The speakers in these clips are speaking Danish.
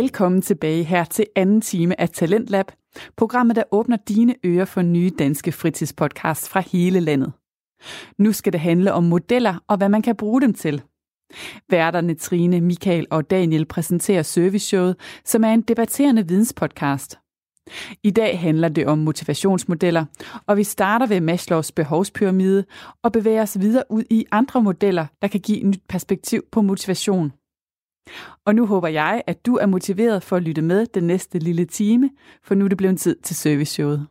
Velkommen tilbage her til anden time af Talentlab, programmet, der åbner dine ører for nye danske fritidspodcasts fra hele landet. Nu skal det handle om modeller og hvad man kan bruge dem til. Værterne Trine, Michael og Daniel præsenterer Serviceshowet, som er en debatterende videnspodcast. I dag handler det om motivationsmodeller, og vi starter ved Maslows behovspyramide og bevæger os videre ud i andre modeller, der kan give et nyt perspektiv på motivation. Og nu håber jeg, at du er motiveret for at lytte med den næste lille time, for nu er det blevet tid til serviceshowet.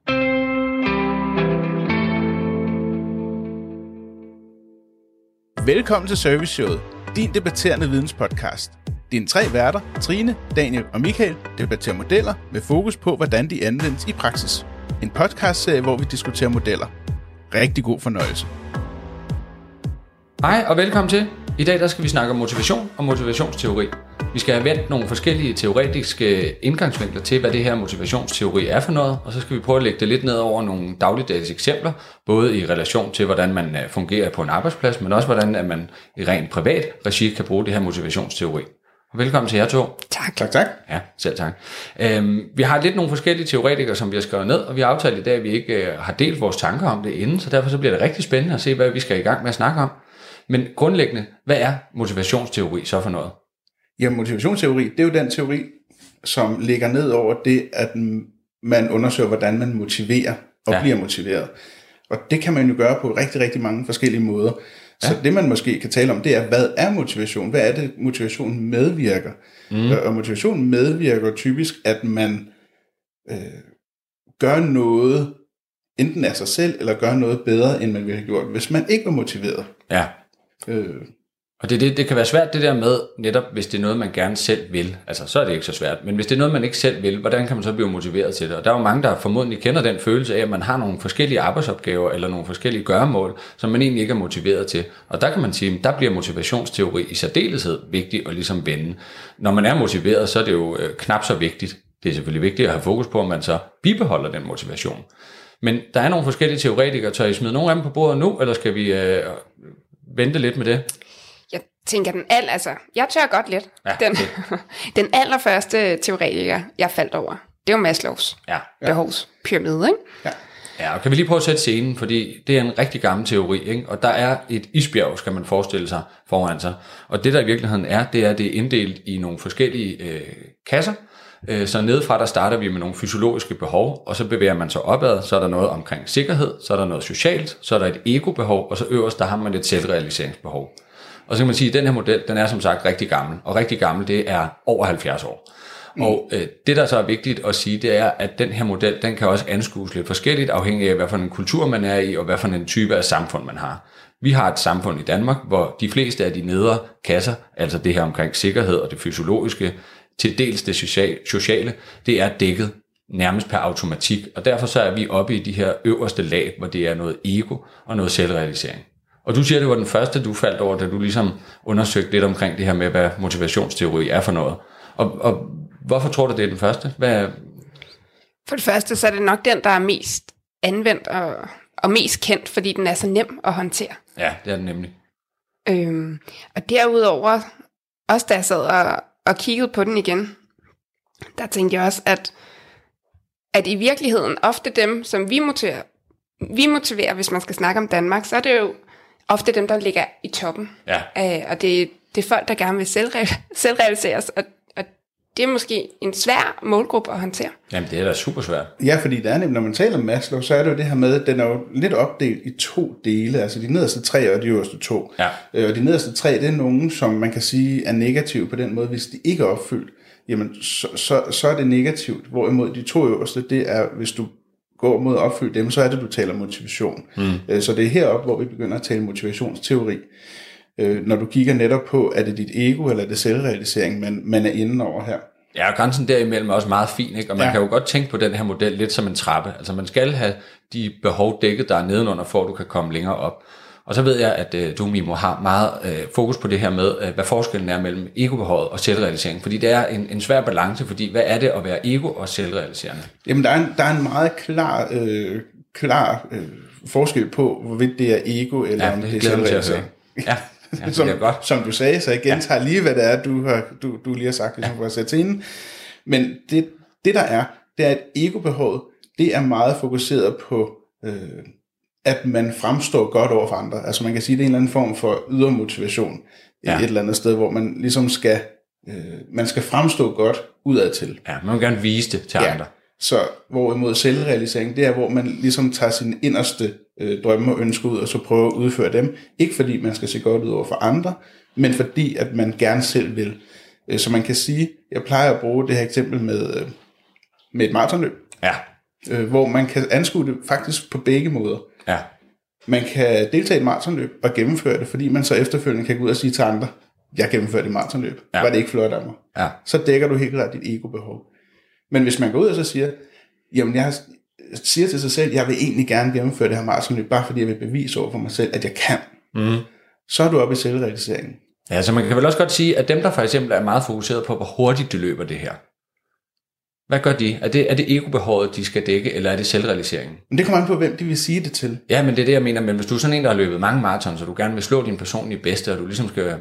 Velkommen til Serviceshowet, din debatterende videnspodcast. Dine tre værter, Trine, Daniel og Michael, debatterer modeller med fokus på, hvordan de anvendes i praksis. En podcastserie, hvor vi diskuterer modeller. Rigtig god fornøjelse. Hej og velkommen til. I dag der skal vi snakke om motivation og motivationsteori. Vi skal have vendt nogle forskellige teoretiske indgangsvinkler til, hvad det her motivationsteori er for noget, og så skal vi prøve at lægge det lidt ned over nogle dagligdags eksempler, både i relation til, hvordan man øh, fungerer på en arbejdsplads, men også hvordan at man i rent privat regi kan bruge det her motivationsteori. Velkommen til jer to. Tak. Tak, tak. Ja, selv tak. Øhm, vi har lidt nogle forskellige teoretikere, som vi har skrevet ned, og vi har aftalt i dag, at vi ikke øh, har delt vores tanker om det inden, så derfor så bliver det rigtig spændende at se, hvad vi skal i gang med at snakke om. Men grundlæggende, hvad er motivationsteori så for noget? Ja, motivationsteori, det er jo den teori, som ligger ned over det, at man undersøger, hvordan man motiverer og ja. bliver motiveret. Og det kan man jo gøre på rigtig, rigtig mange forskellige måder. Ja. Så det man måske kan tale om, det er, hvad er motivation? Hvad er det, motivation medvirker? Mm. Og motivation medvirker typisk, at man øh, gør noget, enten af sig selv, eller gør noget bedre, end man ville have gjort, hvis man ikke var motiveret. Ja. Øh, og det, det, det kan være svært det der med, netop hvis det er noget, man gerne selv vil, altså så er det ikke så svært, men hvis det er noget, man ikke selv vil, hvordan kan man så blive motiveret til det? Og der er jo mange, der formodentlig kender den følelse af, at man har nogle forskellige arbejdsopgaver, eller nogle forskellige gøremål, som man egentlig ikke er motiveret til. Og der kan man sige, der bliver motivationsteori i særdeleshed vigtig at ligesom vende. Når man er motiveret, så er det jo øh, knap så vigtigt. Det er selvfølgelig vigtigt at have fokus på, at man så bibeholder den motivation. Men der er nogle forskellige teoretikere. Tør I smide nogle af dem på bordet nu, eller skal vi øh, vente lidt med det? Jeg tænker den al, altså, jeg tør godt lidt. Ja, den, den allerførste teoretiker, jeg faldt over, det var Maslows ja. behovspyramide, ikke? Ja. Ja, og kan vi lige prøve at sætte scenen, fordi det er en rigtig gammel teori, ikke? og der er et isbjerg, skal man forestille sig, foran sig. Og det der i virkeligheden er, det er, det er inddelt i nogle forskellige øh, kasser, så nedefra der starter vi med nogle fysiologiske behov, og så bevæger man sig opad, så er der noget omkring sikkerhed, så er der noget socialt, så er der et ego-behov, og så øverst der har man et selvrealiseringsbehov. Og så kan man sige, at den her model, den er som sagt rigtig gammel, og rigtig gammel, det er over 70 år. Mm. Og øh, det, der så er vigtigt at sige, det er, at den her model, den kan også anskues lidt forskelligt, afhængig af, hvad for en kultur man er i, og hvad for en type af samfund man har. Vi har et samfund i Danmark, hvor de fleste af de nedre kasser, altså det her omkring sikkerhed og det fysiologiske, til dels det sociale, det er dækket nærmest per automatik, og derfor så er vi oppe i de her øverste lag, hvor det er noget ego og noget selvrealisering. Og du siger, det var den første, du faldt over, da du ligesom undersøgte lidt omkring det her med, hvad motivationsteori er for noget. Og, og hvorfor tror du, det er den første? Hvad For det første, så er det nok den, der er mest anvendt og, og mest kendt, fordi den er så nem at håndtere. Ja, det er den nemlig. Øhm, og derudover, også da jeg sad og, og kiggede på den igen, der tænkte jeg også, at, at i virkeligheden ofte dem, som vi motiverer, vi motiverer, hvis man skal snakke om Danmark, så er det jo ofte dem, der ligger i toppen. Ja. Øh, og det, det er folk, der gerne vil selvre- selvrealiseres, og, og det er måske en svær målgruppe at håndtere. Jamen, det er da super svært. Ja, fordi det er nemlig, når man taler om Maslow, så er det jo det her med, at den er jo lidt opdelt i to dele, altså de nederste tre og de øverste to. Ja. Øh, og de nederste tre, det er nogen, som man kan sige er negative på den måde, hvis de ikke er opfyldt jamen så, så, så er det negativt. Hvorimod de to øverste, det er, hvis du går mod at opfylde dem, så er det, du taler motivation. Mm. Øh, så det er heroppe, hvor vi begynder at tale motivationsteori. Øh, når du kigger netop på, er det dit ego, eller er det selvrealisering, man, man er inde over her. Ja, og grænsen derimellem er også meget fin, ikke? og man ja. kan jo godt tænke på den her model lidt som en trappe. Altså man skal have de behov dækket, der er nedenunder, for at du kan komme længere op. Og så ved jeg, at øh, du, Mimo, har meget øh, fokus på det her med, øh, hvad forskellen er mellem egobehovet og selvrealisering. Fordi det er en, en svær balance, fordi hvad er det at være ego og selvrealiserende? Jamen, der er en, der er en meget klar, øh, klar øh, forskel på, hvorvidt det er ego eller ja, om det er selvrealisering. Ja, ja som, godt. Som du sagde, så jeg gentager ja. lige, hvad det er, du, har, du, du lige har sagt, hvis ja. får sætte ind. Men det, det der er, det er, at egobehovet, det er meget fokuseret på, øh, at man fremstår godt over for andre. Altså man kan sige, det er en eller anden form for ydre motivation ja. et eller andet sted, hvor man ligesom skal, øh, man skal fremstå godt udad til. Ja, man vil gerne vise det til ja. andre. Så hvorimod selvrealisering, det er, hvor man ligesom tager sine inderste øh, drømme og ønsker ud, og så prøver at udføre dem. Ikke fordi man skal se godt ud over for andre, men fordi at man gerne selv vil. Øh, så man kan sige, jeg plejer at bruge det her eksempel med, øh, med et maratonløb. Ja. Øh, hvor man kan anskue det faktisk på begge måder. Ja. Man kan deltage i et maratonløb og gennemføre det, fordi man så efterfølgende kan gå ud og sige til andre, jeg gennemførte et maratonløb. Ja. Var det ikke flot af mig? Ja. Så dækker du helt klart dit ego-behov. Men hvis man går ud og så siger, jamen jeg siger til sig selv, jeg vil egentlig gerne gennemføre det her maratonløb, bare fordi jeg vil bevise over for mig selv, at jeg kan. Mm. Så er du oppe i selvrealiseringen. Ja, så man kan vel også godt sige, at dem, der for eksempel er meget fokuseret på, hvor hurtigt de løber det her, hvad gør de? Er det, er det egobehovet, de skal dække, eller er det selvrealiseringen? Men det kommer an på, hvem de vil sige det til. Ja, men det er det, jeg mener. Men hvis du er sådan en, der har løbet mange maraton, så du gerne vil slå din personlige bedste, og du ligesom skal...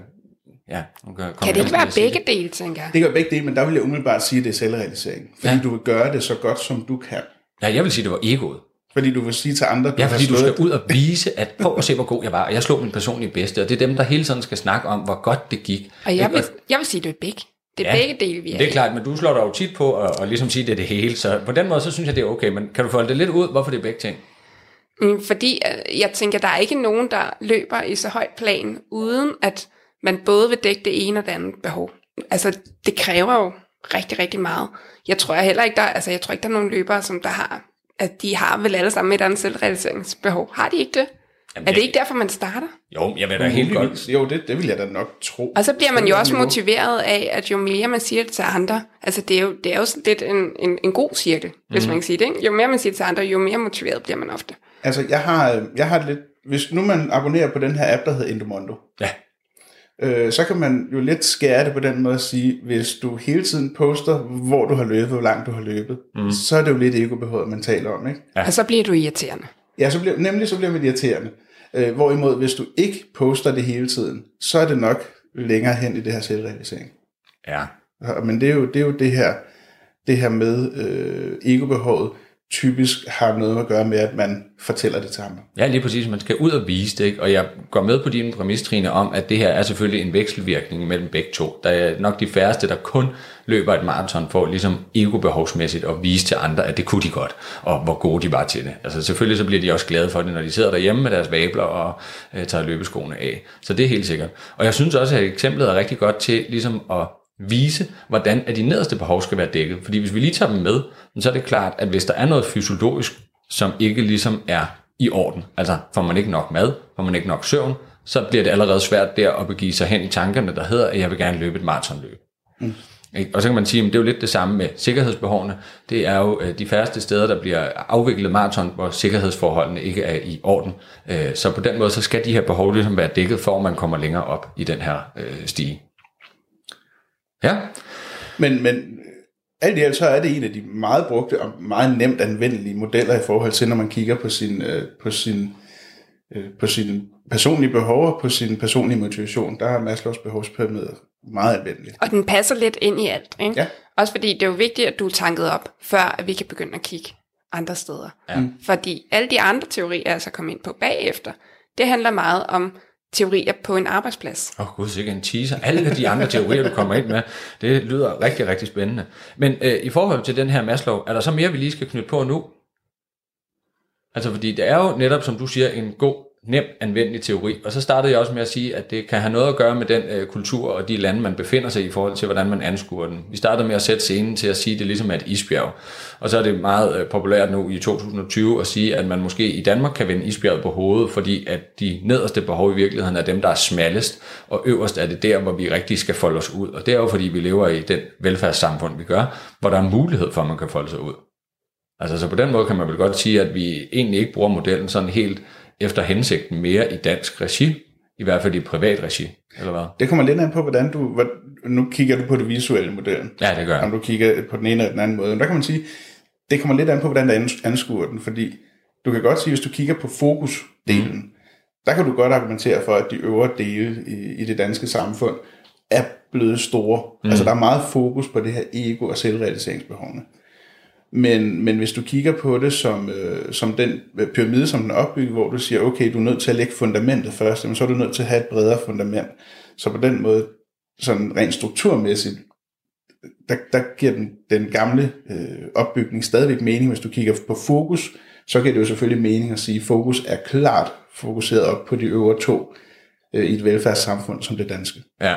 Ja, kan, kan det ikke være begge dele, tænker jeg? Det kan begge dele, men der vil jeg umiddelbart sige, at det er selvrealisering. Fordi ja. du vil gøre det så godt, som du kan. Ja, jeg vil sige, at det var egoet. Fordi du vil sige til andre, du Ja, fordi du skal ud og vise, at prøv at se, hvor god jeg var. Og jeg slog min personlige bedste, og det er dem, der hele tiden skal snakke om, hvor godt det gik. Og jeg vil, jeg vil sige, at det er begge. Det er ja, begge dele, vi er Det er klart, men du slår dig jo tit på at, at ligesom sige, at det er det hele. Så på den måde, så synes jeg, det er okay. Men kan du folde det lidt ud, hvorfor det er begge ting? Mm, fordi øh, jeg tænker, der er ikke nogen, der løber i så højt plan, uden at man både vil dække det ene og det andet behov. Altså, det kræver jo rigtig, rigtig meget. Jeg tror heller ikke, der, altså, jeg tror ikke, der er nogen løbere, som der har, at de har vel alle sammen et andet selvrealiseringsbehov. Har de ikke det? Jamen, er det ikke derfor, man starter? Jo, jeg vil da helt godt. Jo, det, det vil jeg da nok tro. Og så bliver man jo også motiveret af, at jo mere man siger det til andre, altså det er jo, det er jo sådan lidt en, en, en god cirkel, hvis mm. man kan sige det. Ikke? Jo mere man siger det til andre, jo mere motiveret bliver man ofte. Altså, jeg har, jeg har lidt... Hvis nu man abonnerer på den her app, der hedder Endomondo, ja. Øh, så kan man jo lidt skære det på den måde at sige, hvis du hele tiden poster, hvor du har løbet, hvor langt du har løbet, mm. så er det jo lidt egobehovet, man taler om. Ikke? Ja. Og så bliver du irriterende. Ja, så bliver, nemlig så bliver man irriterende. Øh, hvorimod, hvis du ikke poster det hele tiden, så er det nok længere hen i det her selvrealisering. Ja. Men det er jo det, er jo det her, det her med øh, egobehovet, typisk har noget at gøre med, at man fortæller det til ham. Ja, lige præcis. Man skal ud og vise det, ikke? og jeg går med på din præmis, Trine, om, at det her er selvfølgelig en vekselvirkning mellem begge to. Der er nok de færreste, der kun løber et maraton for ligesom egobehovsmæssigt at vise til andre, at det kunne de godt, og hvor gode de var til det. Altså selvfølgelig så bliver de også glade for det, når de sidder derhjemme med deres vabler og øh, tager løbeskoene af. Så det er helt sikkert. Og jeg synes også, at eksemplet er rigtig godt til ligesom at vise, hvordan at de nederste behov skal være dækket. Fordi hvis vi lige tager dem med, så er det klart, at hvis der er noget fysiologisk, som ikke ligesom er i orden, altså får man ikke nok mad, får man ikke nok søvn, så bliver det allerede svært der at begive sig hen i tankerne, der hedder, at jeg vil gerne løbe et maratonløb. Mm. Og så kan man sige, at det er jo lidt det samme med sikkerhedsbehovene. Det er jo øh, de færreste steder, der bliver afviklet maraton, hvor sikkerhedsforholdene ikke er i orden. Øh, så på den måde, så skal de her behov ligesom være dækket, for at man kommer længere op i den her øh, stige. Ja. Men, men alt i alt så er det en af de meget brugte og meget nemt anvendelige modeller i forhold til, når man kigger på sin, øh, på sin, øh, på sin personlige behov og på sin personlige motivation. Der er Maslows behovspyramide meget anvendelig. Og den passer lidt ind i alt. Ikke? Ja. Også fordi det er jo vigtigt, at du er tanket op, før at vi kan begynde at kigge andre steder. Ja. Fordi alle de andre teorier, jeg så kommer ind på bagefter, det handler meget om teorier på en arbejdsplads. Åh oh, gud, sikkert en teaser. Alle de andre teorier, du kommer ind med, det lyder rigtig, rigtig spændende. Men øh, i forhold til den her Maslow, er der så mere, vi lige skal knytte på nu? Altså fordi det er jo netop, som du siger, en god nem anvendelig teori. Og så startede jeg også med at sige, at det kan have noget at gøre med den øh, kultur og de lande, man befinder sig i, i forhold til, hvordan man anskuer den. Vi startede med at sætte scenen til at sige, at det ligesom er et isbjerg. Og så er det meget øh, populært nu i 2020 at sige, at man måske i Danmark kan vende isbjerget på hovedet, fordi at de nederste behov i virkeligheden er dem, der er smallest, og øverst er det der, hvor vi rigtig skal folde os ud. Og det er jo fordi, vi lever i den velfærdssamfund, vi gør, hvor der er mulighed for, at man kan folde sig ud. Altså så på den måde kan man vel godt sige, at vi egentlig ikke bruger modellen sådan helt efter hensigten mere i dansk regi, i hvert fald i privat regi, eller hvad? Det kommer lidt an på, hvordan du, hvad, nu kigger du på det visuelle modellen. Ja, det gør jeg. Om du kigger på den ene eller den anden måde. Men der kan man sige, det kommer lidt an på, hvordan du anskuer den, fordi du kan godt sige, hvis du kigger på fokusdelen, mm. der kan du godt argumentere for, at de øvre dele i, i det danske samfund er blevet store. Mm. Altså der er meget fokus på det her ego og selvrealiseringsbehovene. Men, men hvis du kigger på det som, øh, som den pyramide, som den er opbygget, hvor du siger, okay, du er nødt til at lægge fundamentet først, jamen, så er du nødt til at have et bredere fundament. Så på den måde, sådan rent strukturmæssigt, der, der giver den, den gamle øh, opbygning stadigvæk mening. Hvis du kigger på fokus, så giver det jo selvfølgelig mening at sige, at fokus er klart fokuseret op på de øvre to øh, i et velfærdssamfund som det danske. Ja.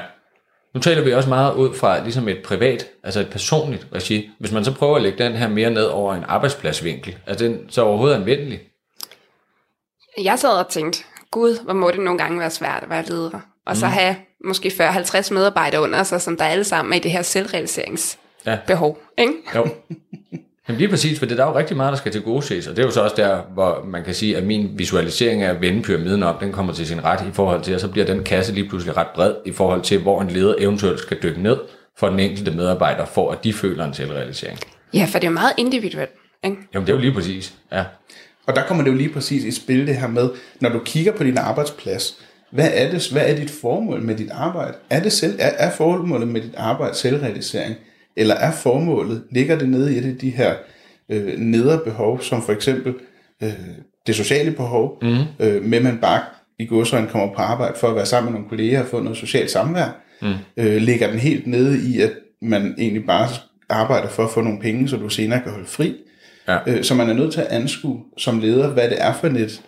Nu taler vi også meget ud fra ligesom et privat, altså et personligt regi. Hvis man så prøver at lægge den her mere ned over en arbejdspladsvinkel, er den så overhovedet anvendelig? Jeg sad og tænkte, gud, hvor må det nogle gange være svært at være leder. Og mm. så have måske 40-50 medarbejdere under sig, som der alle sammen er i det her selvrealiseringsbehov. Ja. Ikke? Jo. Jamen lige præcis, for det er jo rigtig meget, der skal til gode ses, og det er jo så også der, hvor man kan sige, at min visualisering af at vende pyramiden op, den kommer til sin ret i forhold til, og så bliver den kasse lige pludselig ret bred i forhold til, hvor en leder eventuelt skal dykke ned for den enkelte medarbejder, for at de føler en selvrealisering. Ja, for det er jo meget individuelt. Ikke? Jamen det er jo lige præcis, ja. Og der kommer det jo lige præcis i spil det her med, når du kigger på din arbejdsplads, hvad er, det, hvad er dit formål med dit arbejde? Er, det selv, er, er formålet med dit arbejde selvrealisering? Eller er formålet, ligger det nede i et af de her øh, nedre behov, som for eksempel øh, det sociale behov, mm. øh, med man bare i godsøjne kommer på arbejde for at være sammen med nogle kolleger og få noget socialt samvær, mm. øh, ligger den helt nede i, at man egentlig bare arbejder for at få nogle penge, så du senere kan holde fri. Ja. Øh, så man er nødt til at anskue som leder, hvad det er for et,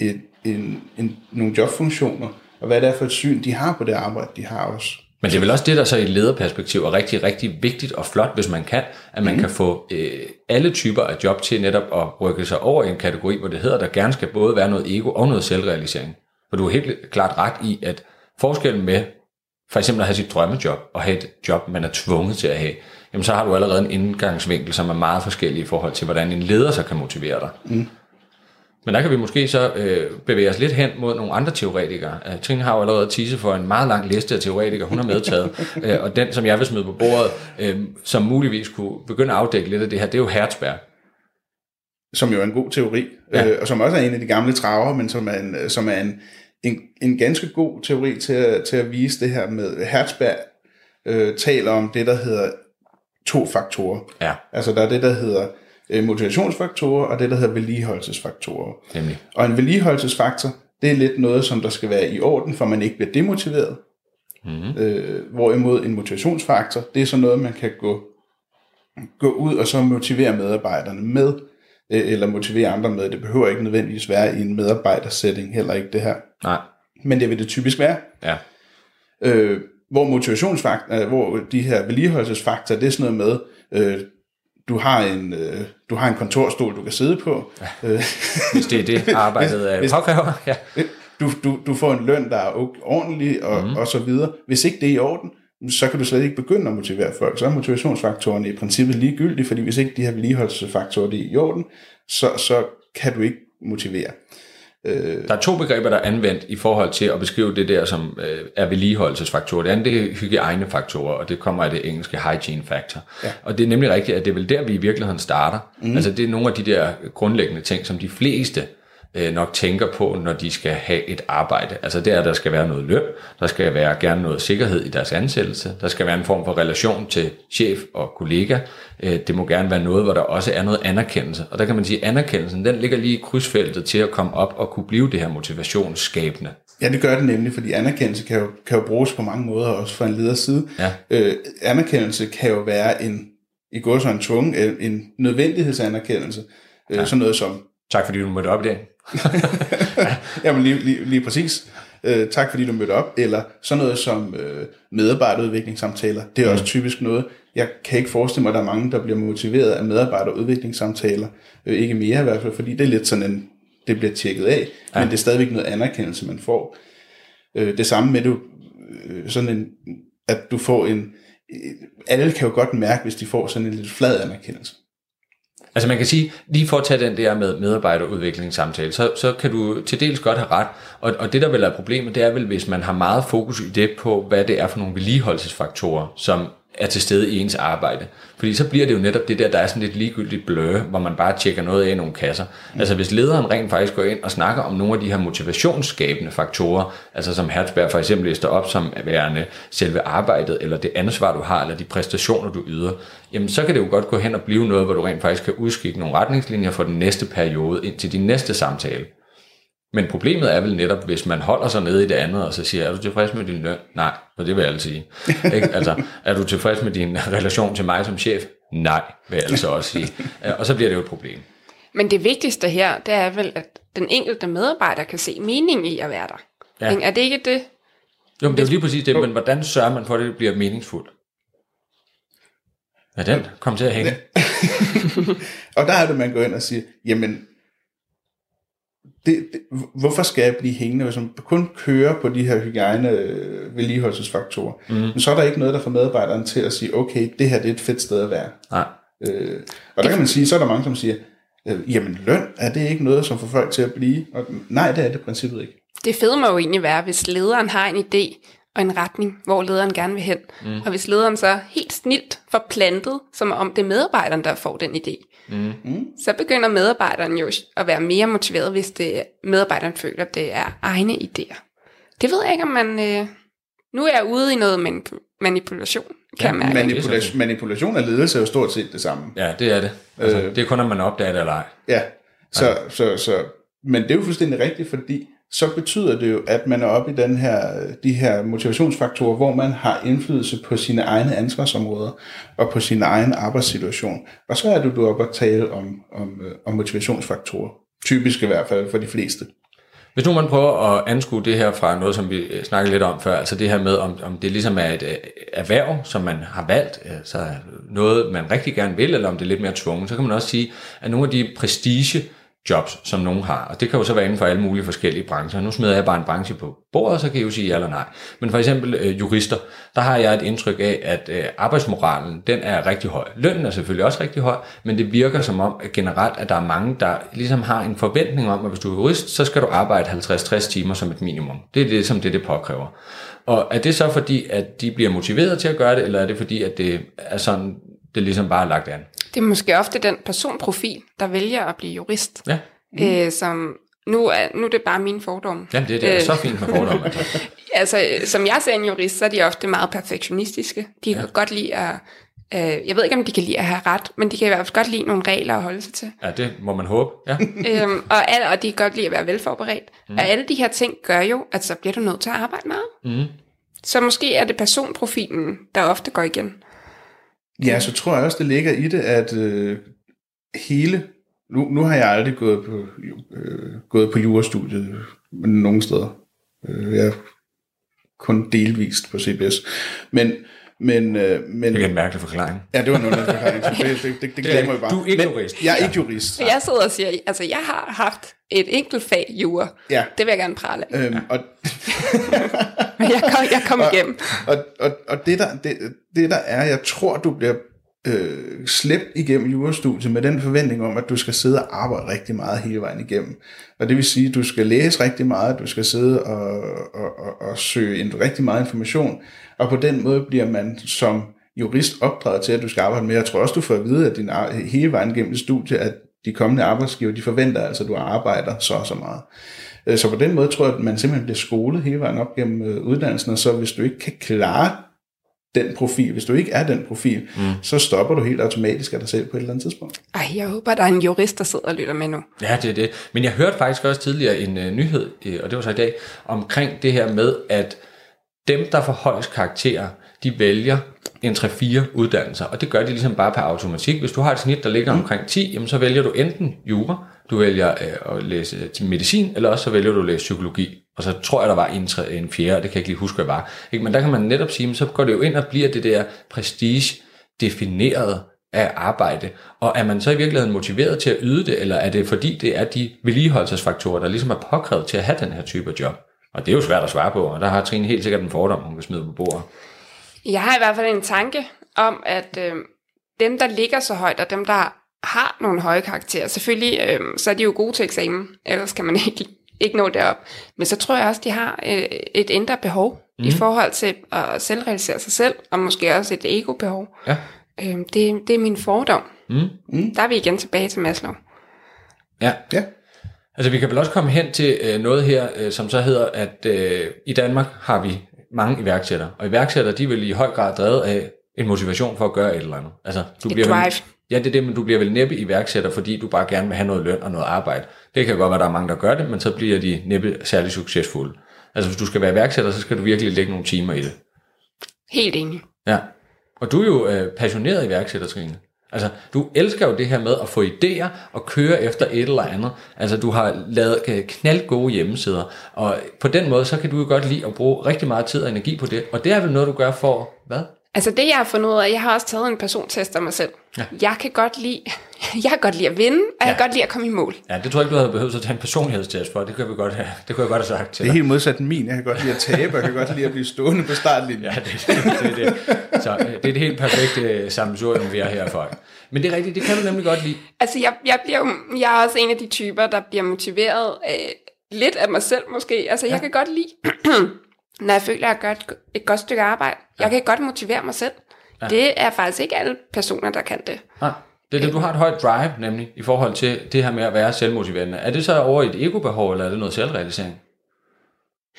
et, en, en, nogle jobfunktioner, og hvad det er for et syn, de har på det arbejde, de har også. Men det er vel også det, der så i et lederperspektiv er rigtig, rigtig vigtigt og flot, hvis man kan, at man mm. kan få øh, alle typer af job til netop at rykke sig over i en kategori, hvor det hedder, der gerne skal både være noget ego og noget selvrealisering. For du er helt klart ret i, at forskellen med for eksempel at have sit drømmejob og have et job, man er tvunget til at have, jamen så har du allerede en indgangsvinkel, som er meget forskellig i forhold til, hvordan en leder så kan motivere dig. Mm. Men der kan vi måske så øh, bevæge os lidt hen mod nogle andre teoretikere. Uh, Trine har jo allerede tise for en meget lang liste af teoretikere, hun har medtaget. uh, og den, som jeg vil smide på bordet, uh, som muligvis kunne begynde at afdække lidt af det her, det er jo Hertzberg. Som jo er en god teori, ja. øh, og som også er en af de gamle traver, men som er en, som er en, en, en ganske god teori til at, til at vise det her med. Hertzberg øh, taler om det, der hedder to faktorer. Ja. Altså der er det, der hedder øh, motivationsfaktorer og det, der hedder vedligeholdelsesfaktorer. Nemlig. Og en vedligeholdelsesfaktor, det er lidt noget, som der skal være i orden, for man ikke bliver demotiveret. Mm-hmm. Øh, hvorimod en motivationsfaktor, det er så noget, man kan gå, gå ud og så motivere medarbejderne med, øh, eller motivere andre med. Det behøver ikke nødvendigvis være i en medarbejdersætning, heller ikke det her. Nej. Men det vil det typisk være. Ja. Øh, hvor motivationsfaktor, øh, hvor de her vedligeholdelsesfaktorer, det er sådan noget med, øh, du har en, øh, du har en kontorstol, du kan sidde på. Ja. Øh, hvis det er det, arbejdet er påkræver. Ja. Du, du, du får en løn, der er ordentlig, og, mm. og så videre. Hvis ikke det er i orden, så kan du slet ikke begynde at motivere folk. Så er motivationsfaktorerne i princippet ligegyldige, fordi hvis ikke de her vedligeholdelsesfaktorer er i orden, så, så kan du ikke motivere. Øh, der er to begreber, der er anvendt i forhold til at beskrive det der, som øh, er vedligeholdelsesfaktorer. Det andet det er hygiejnefaktorer, og det kommer af det engelske hygiene factor. Ja. Og det er nemlig rigtigt, at det er vel der, vi i virkeligheden starter. Mm. Altså det er nogle af de der grundlæggende ting, som de fleste øh, nok tænker på, når de skal have et arbejde. Altså det er, at der skal være noget løn, der skal være gerne noget sikkerhed i deres ansættelse, der skal være en form for relation til chef og kollega. Øh, det må gerne være noget, hvor der også er noget anerkendelse. Og der kan man sige, at anerkendelsen den ligger lige i krydsfeltet til at komme op og kunne blive det her motivationsskabende. Ja, det gør det nemlig, fordi anerkendelse kan jo, kan jo bruges på mange måder, også fra en leders side. Ja. Øh, anerkendelse kan jo være en, i går så en tvung, en nødvendighedsanerkendelse. Øh, ja. Sådan noget som... Tak fordi du mødte op i dag. Jamen lige, lige, lige præcis. Øh, tak fordi du mødte op. Eller sådan noget som øh, medarbejderudviklingssamtaler. Det er mm. også typisk noget, jeg kan ikke forestille mig, at der er mange, der bliver motiveret af medarbejderudviklingssamtaler. Øh, ikke mere i hvert fald, fordi det er lidt sådan en, det bliver tjekket af, ja. men det er stadigvæk noget anerkendelse, man får. Øh, det samme med, du, øh, sådan en, at du får en, alle kan jo godt mærke, hvis de får sådan en lidt flad anerkendelse. Altså man kan sige, lige for at tage den der med medarbejderudviklingssamtale, så, så kan du til dels godt have ret. Og, og det der vil er problemet, det er vel, hvis man har meget fokus i det på, hvad det er for nogle vedligeholdelsesfaktorer, som er til stede i ens arbejde. Fordi så bliver det jo netop det der, der er sådan lidt ligegyldigt blø, hvor man bare tjekker noget af i nogle kasser. Mm. Altså hvis lederen rent faktisk går ind og snakker om nogle af de her motivationsskabende faktorer, altså som Hertzberg for eksempel lister op som værende selve arbejdet, eller det ansvar du har, eller de præstationer du yder, jamen så kan det jo godt gå hen og blive noget, hvor du rent faktisk kan udskikke nogle retningslinjer for den næste periode ind til din næste samtale. Men problemet er vel netop, hvis man holder sig nede i det andet, og så siger, er du tilfreds med din løn? Nej, og det vil jeg altid sige. Ikke? Altså, er du tilfreds med din relation til mig som chef? Nej, vil jeg altså også sige. Og så bliver det jo et problem. Men det vigtigste her, det er vel, at den enkelte medarbejder kan se mening i at være der. Ja. Er det ikke det? Jo, men det er jo lige præcis det, men hvordan sørger man for, at det bliver meningsfuldt? Ja, den kom til at hænge. og der er det, man går ind og siger, jamen, det, det, hvorfor skal jeg blive hængende, hvis man kun kører på de her hygiejne øh, vedligeholdelsesfaktorer? Mm. Men så er der ikke noget, der får medarbejderen til at sige, okay, det her det er et fedt sted at være. Nej. Øh, og der kan man sige, så er der mange, som siger, øh, jamen løn, er det ikke noget, som får folk til at blive? Og nej, det er det princippet ikke. Det fede må jo egentlig være, hvis lederen har en idé og en retning, hvor lederen gerne vil hen. Mm. Og hvis lederen så helt snilt får plantet, som om det er medarbejderen, der får den idé, Mm. Så begynder medarbejderen jo at være mere motiveret, hvis det, medarbejderen føler, at det er egne idéer. Det ved jeg ikke, om man... Øh, nu er jeg ude i noget manipulation, kan ja, man manipulation, manipulation af ledelse er jo stort set det samme. Ja, det er det. Altså, øh, det er kun, om man opdager det eller ej. Ja, så, ja. Så, så, men det er jo fuldstændig rigtigt, fordi så betyder det jo, at man er oppe i den her, de her motivationsfaktorer, hvor man har indflydelse på sine egne ansvarsområder og på sin egen arbejdssituation. Og så er det, du oppe at tale om, om, øh, om motivationsfaktorer. Typisk i hvert fald for de fleste. Hvis nu man prøver at anskue det her fra noget, som vi øh, snakkede lidt om før, altså det her med, om, om det ligesom er et øh, erhverv, som man har valgt, altså noget, man rigtig gerne vil, eller om det er lidt mere tvunget, så kan man også sige, at nogle af de prestige jobs, som nogen har. Og det kan jo så være inden for alle mulige forskellige brancher. Nu smider jeg bare en branche på bordet, så kan jeg jo sige ja eller nej. Men for eksempel øh, jurister, der har jeg et indtryk af, at øh, arbejdsmoralen, den er rigtig høj. Lønnen er selvfølgelig også rigtig høj, men det virker som om at generelt, at der er mange, der ligesom har en forventning om, at hvis du er jurist, så skal du arbejde 50-60 timer som et minimum. Det er det, som det, det påkræver. Og er det så fordi, at de bliver motiveret til at gøre det, eller er det fordi, at det er sådan, det ligesom bare er lagt an? Det er måske ofte den personprofil, der vælger at blive jurist. Ja. Mm. Øh, som nu er, nu er det bare min fordom. Jamen, det, det er øh, så fint med fordom. Altså. altså, som jeg ser en jurist, så er de ofte meget perfektionistiske. De kan ja. godt lide at... Øh, jeg ved ikke, om de kan lide at have ret, men de kan i hvert fald godt lide nogle regler at holde sig til. Ja, det må man håbe. Ja. øhm, og, alle, og de kan godt lide at være velforberedt. Mm. Og alle de her ting gør jo, at så bliver du nødt til at arbejde meget. Mm. Så måske er det personprofilen, der ofte går igen. Ja, så tror jeg også, det ligger i det, at øh, hele... Nu, nu har jeg aldrig gået på, øh, gået på jurastudiet nogen steder. Øh, jeg er kun delvist på CBS. Men, men, øh, men, det er en mærkelig forklaring. Ja, det var en underlig forklaring. det, det, det, det, det glemmer jeg bare. Du er ikke jurist. Jeg er ikke jurist. Jeg sidder og siger, altså jeg har haft et enkelt fag jura. Ja. Det vil jeg gerne prale af. Øhm, og, Men jeg kom, jeg kom igennem. Og, og, og, og det, der, det, det der er, jeg tror, du bliver øh, slæbt igennem jurastudiet med den forventning om, at du skal sidde og arbejde rigtig meget hele vejen igennem. Og det vil sige, at du skal læse rigtig meget, du skal sidde og, og, og, og søge en, rigtig meget information, og på den måde bliver man som jurist opdraget til, at du skal arbejde med. Jeg tror også, du får at vide, at din, hele vejen gennem studiet, at de kommende arbejdsgiver, de forventer altså, at du arbejder så og så meget. Øh, så på den måde tror jeg, at man simpelthen bliver skolet hele vejen op gennem øh, uddannelsen, og så hvis du ikke kan klare den profil, hvis du ikke er den profil, mm. så stopper du helt automatisk af dig selv på et eller andet tidspunkt. Ej, jeg håber, der er en jurist, der sidder og lytter med nu. Ja, det er det. Men jeg hørte faktisk også tidligere en uh, nyhed, og det var så i dag, omkring det her med, at dem, der får højst karakterer, de vælger en 3-4 uddannelser, og det gør de ligesom bare per automatik. Hvis du har et snit, der ligger mm. omkring 10, jamen så vælger du enten jura, du vælger øh, at læse til medicin, eller også så vælger du at læse psykologi. Og så tror jeg, der var en, tre, en fjerde, det kan jeg ikke lige huske, hvad var. Ikke? Men der kan man netop sige, så går det jo ind og bliver det der prestige defineret af arbejde. Og er man så i virkeligheden motiveret til at yde det, eller er det fordi, det er de vedligeholdelsesfaktorer, der ligesom er påkrævet til at have den her type job? Og det er jo svært at svare på, og der har Trine helt sikkert en fordom, hun kan smide på bordet. Jeg har i hvert fald en tanke om, at øh, dem, der ligger så højt, og dem, der har nogle høje karakterer, selvfølgelig, øh, så er de jo gode til eksamen, ellers kan man ikke, ikke nå derop. Men så tror jeg også, de har øh, et indre behov mm. i forhold til at selvrealisere sig selv, og måske også et ego-behov. Ja. Øhm, det, det er min fordom. Mm. Mm. Der er vi igen tilbage til Maslow. Ja. Ja. Altså vi kan vel også komme hen til øh, noget her, øh, som så hedder, at øh, i Danmark har vi mange iværksættere, og iværksættere, de vil i høj grad drevet af en motivation for at gøre et eller andet. Altså, du Et bliver drive. Vel, ja, det er det, men du bliver vel næppe iværksætter, fordi du bare gerne vil have noget løn og noget arbejde. Det kan godt være, der er mange, der gør det, men så bliver de næppe særlig succesfulde. Altså hvis du skal være iværksætter, så skal du virkelig lægge nogle timer i det. Helt enig. Ja. Og du er jo øh, passioneret iværksætter, Trine. Altså, du elsker jo det her med at få idéer og køre efter et eller andet. Altså, du har lavet øh, knald gode hjemmesider, og på den måde, så kan du jo godt lide at bruge rigtig meget tid og energi på det. Og det er vel noget, du gør for, hvad? Altså det, jeg har fundet ud af, jeg har også taget en persontest af mig selv. Ja. Jeg kan godt lide, jeg kan godt lide at vinde, og ja. jeg Ja. kan godt lide at komme i mål. Ja, det tror jeg ikke, du havde behøvet at tage en personlighedstest for. Det kunne, vi godt have, det kunne jeg godt have sagt til Det er dig. helt modsat min. Jeg kan godt lide at tabe, og jeg kan godt lide at blive stående på startlinjen. Ja, det, det, det, er det. Så øh, det er det helt perfekte øh, sammensurium, vi har her for. Men det er rigtigt, det kan du nemlig godt lide. Altså jeg, jeg, bliver, jeg er også en af de typer, der bliver motiveret af lidt af mig selv måske. Altså jeg Ja. kan godt lide, når jeg føler, at jeg gør et, et godt stykke arbejde. Jeg kan godt motivere mig selv. Ja. Det er faktisk ikke alle personer, der kan det. Nej, det er det, du har et højt drive, nemlig, i forhold til det her med at være selvmotiverende. Er det så over et ego-behov, eller er det noget selvrealisering?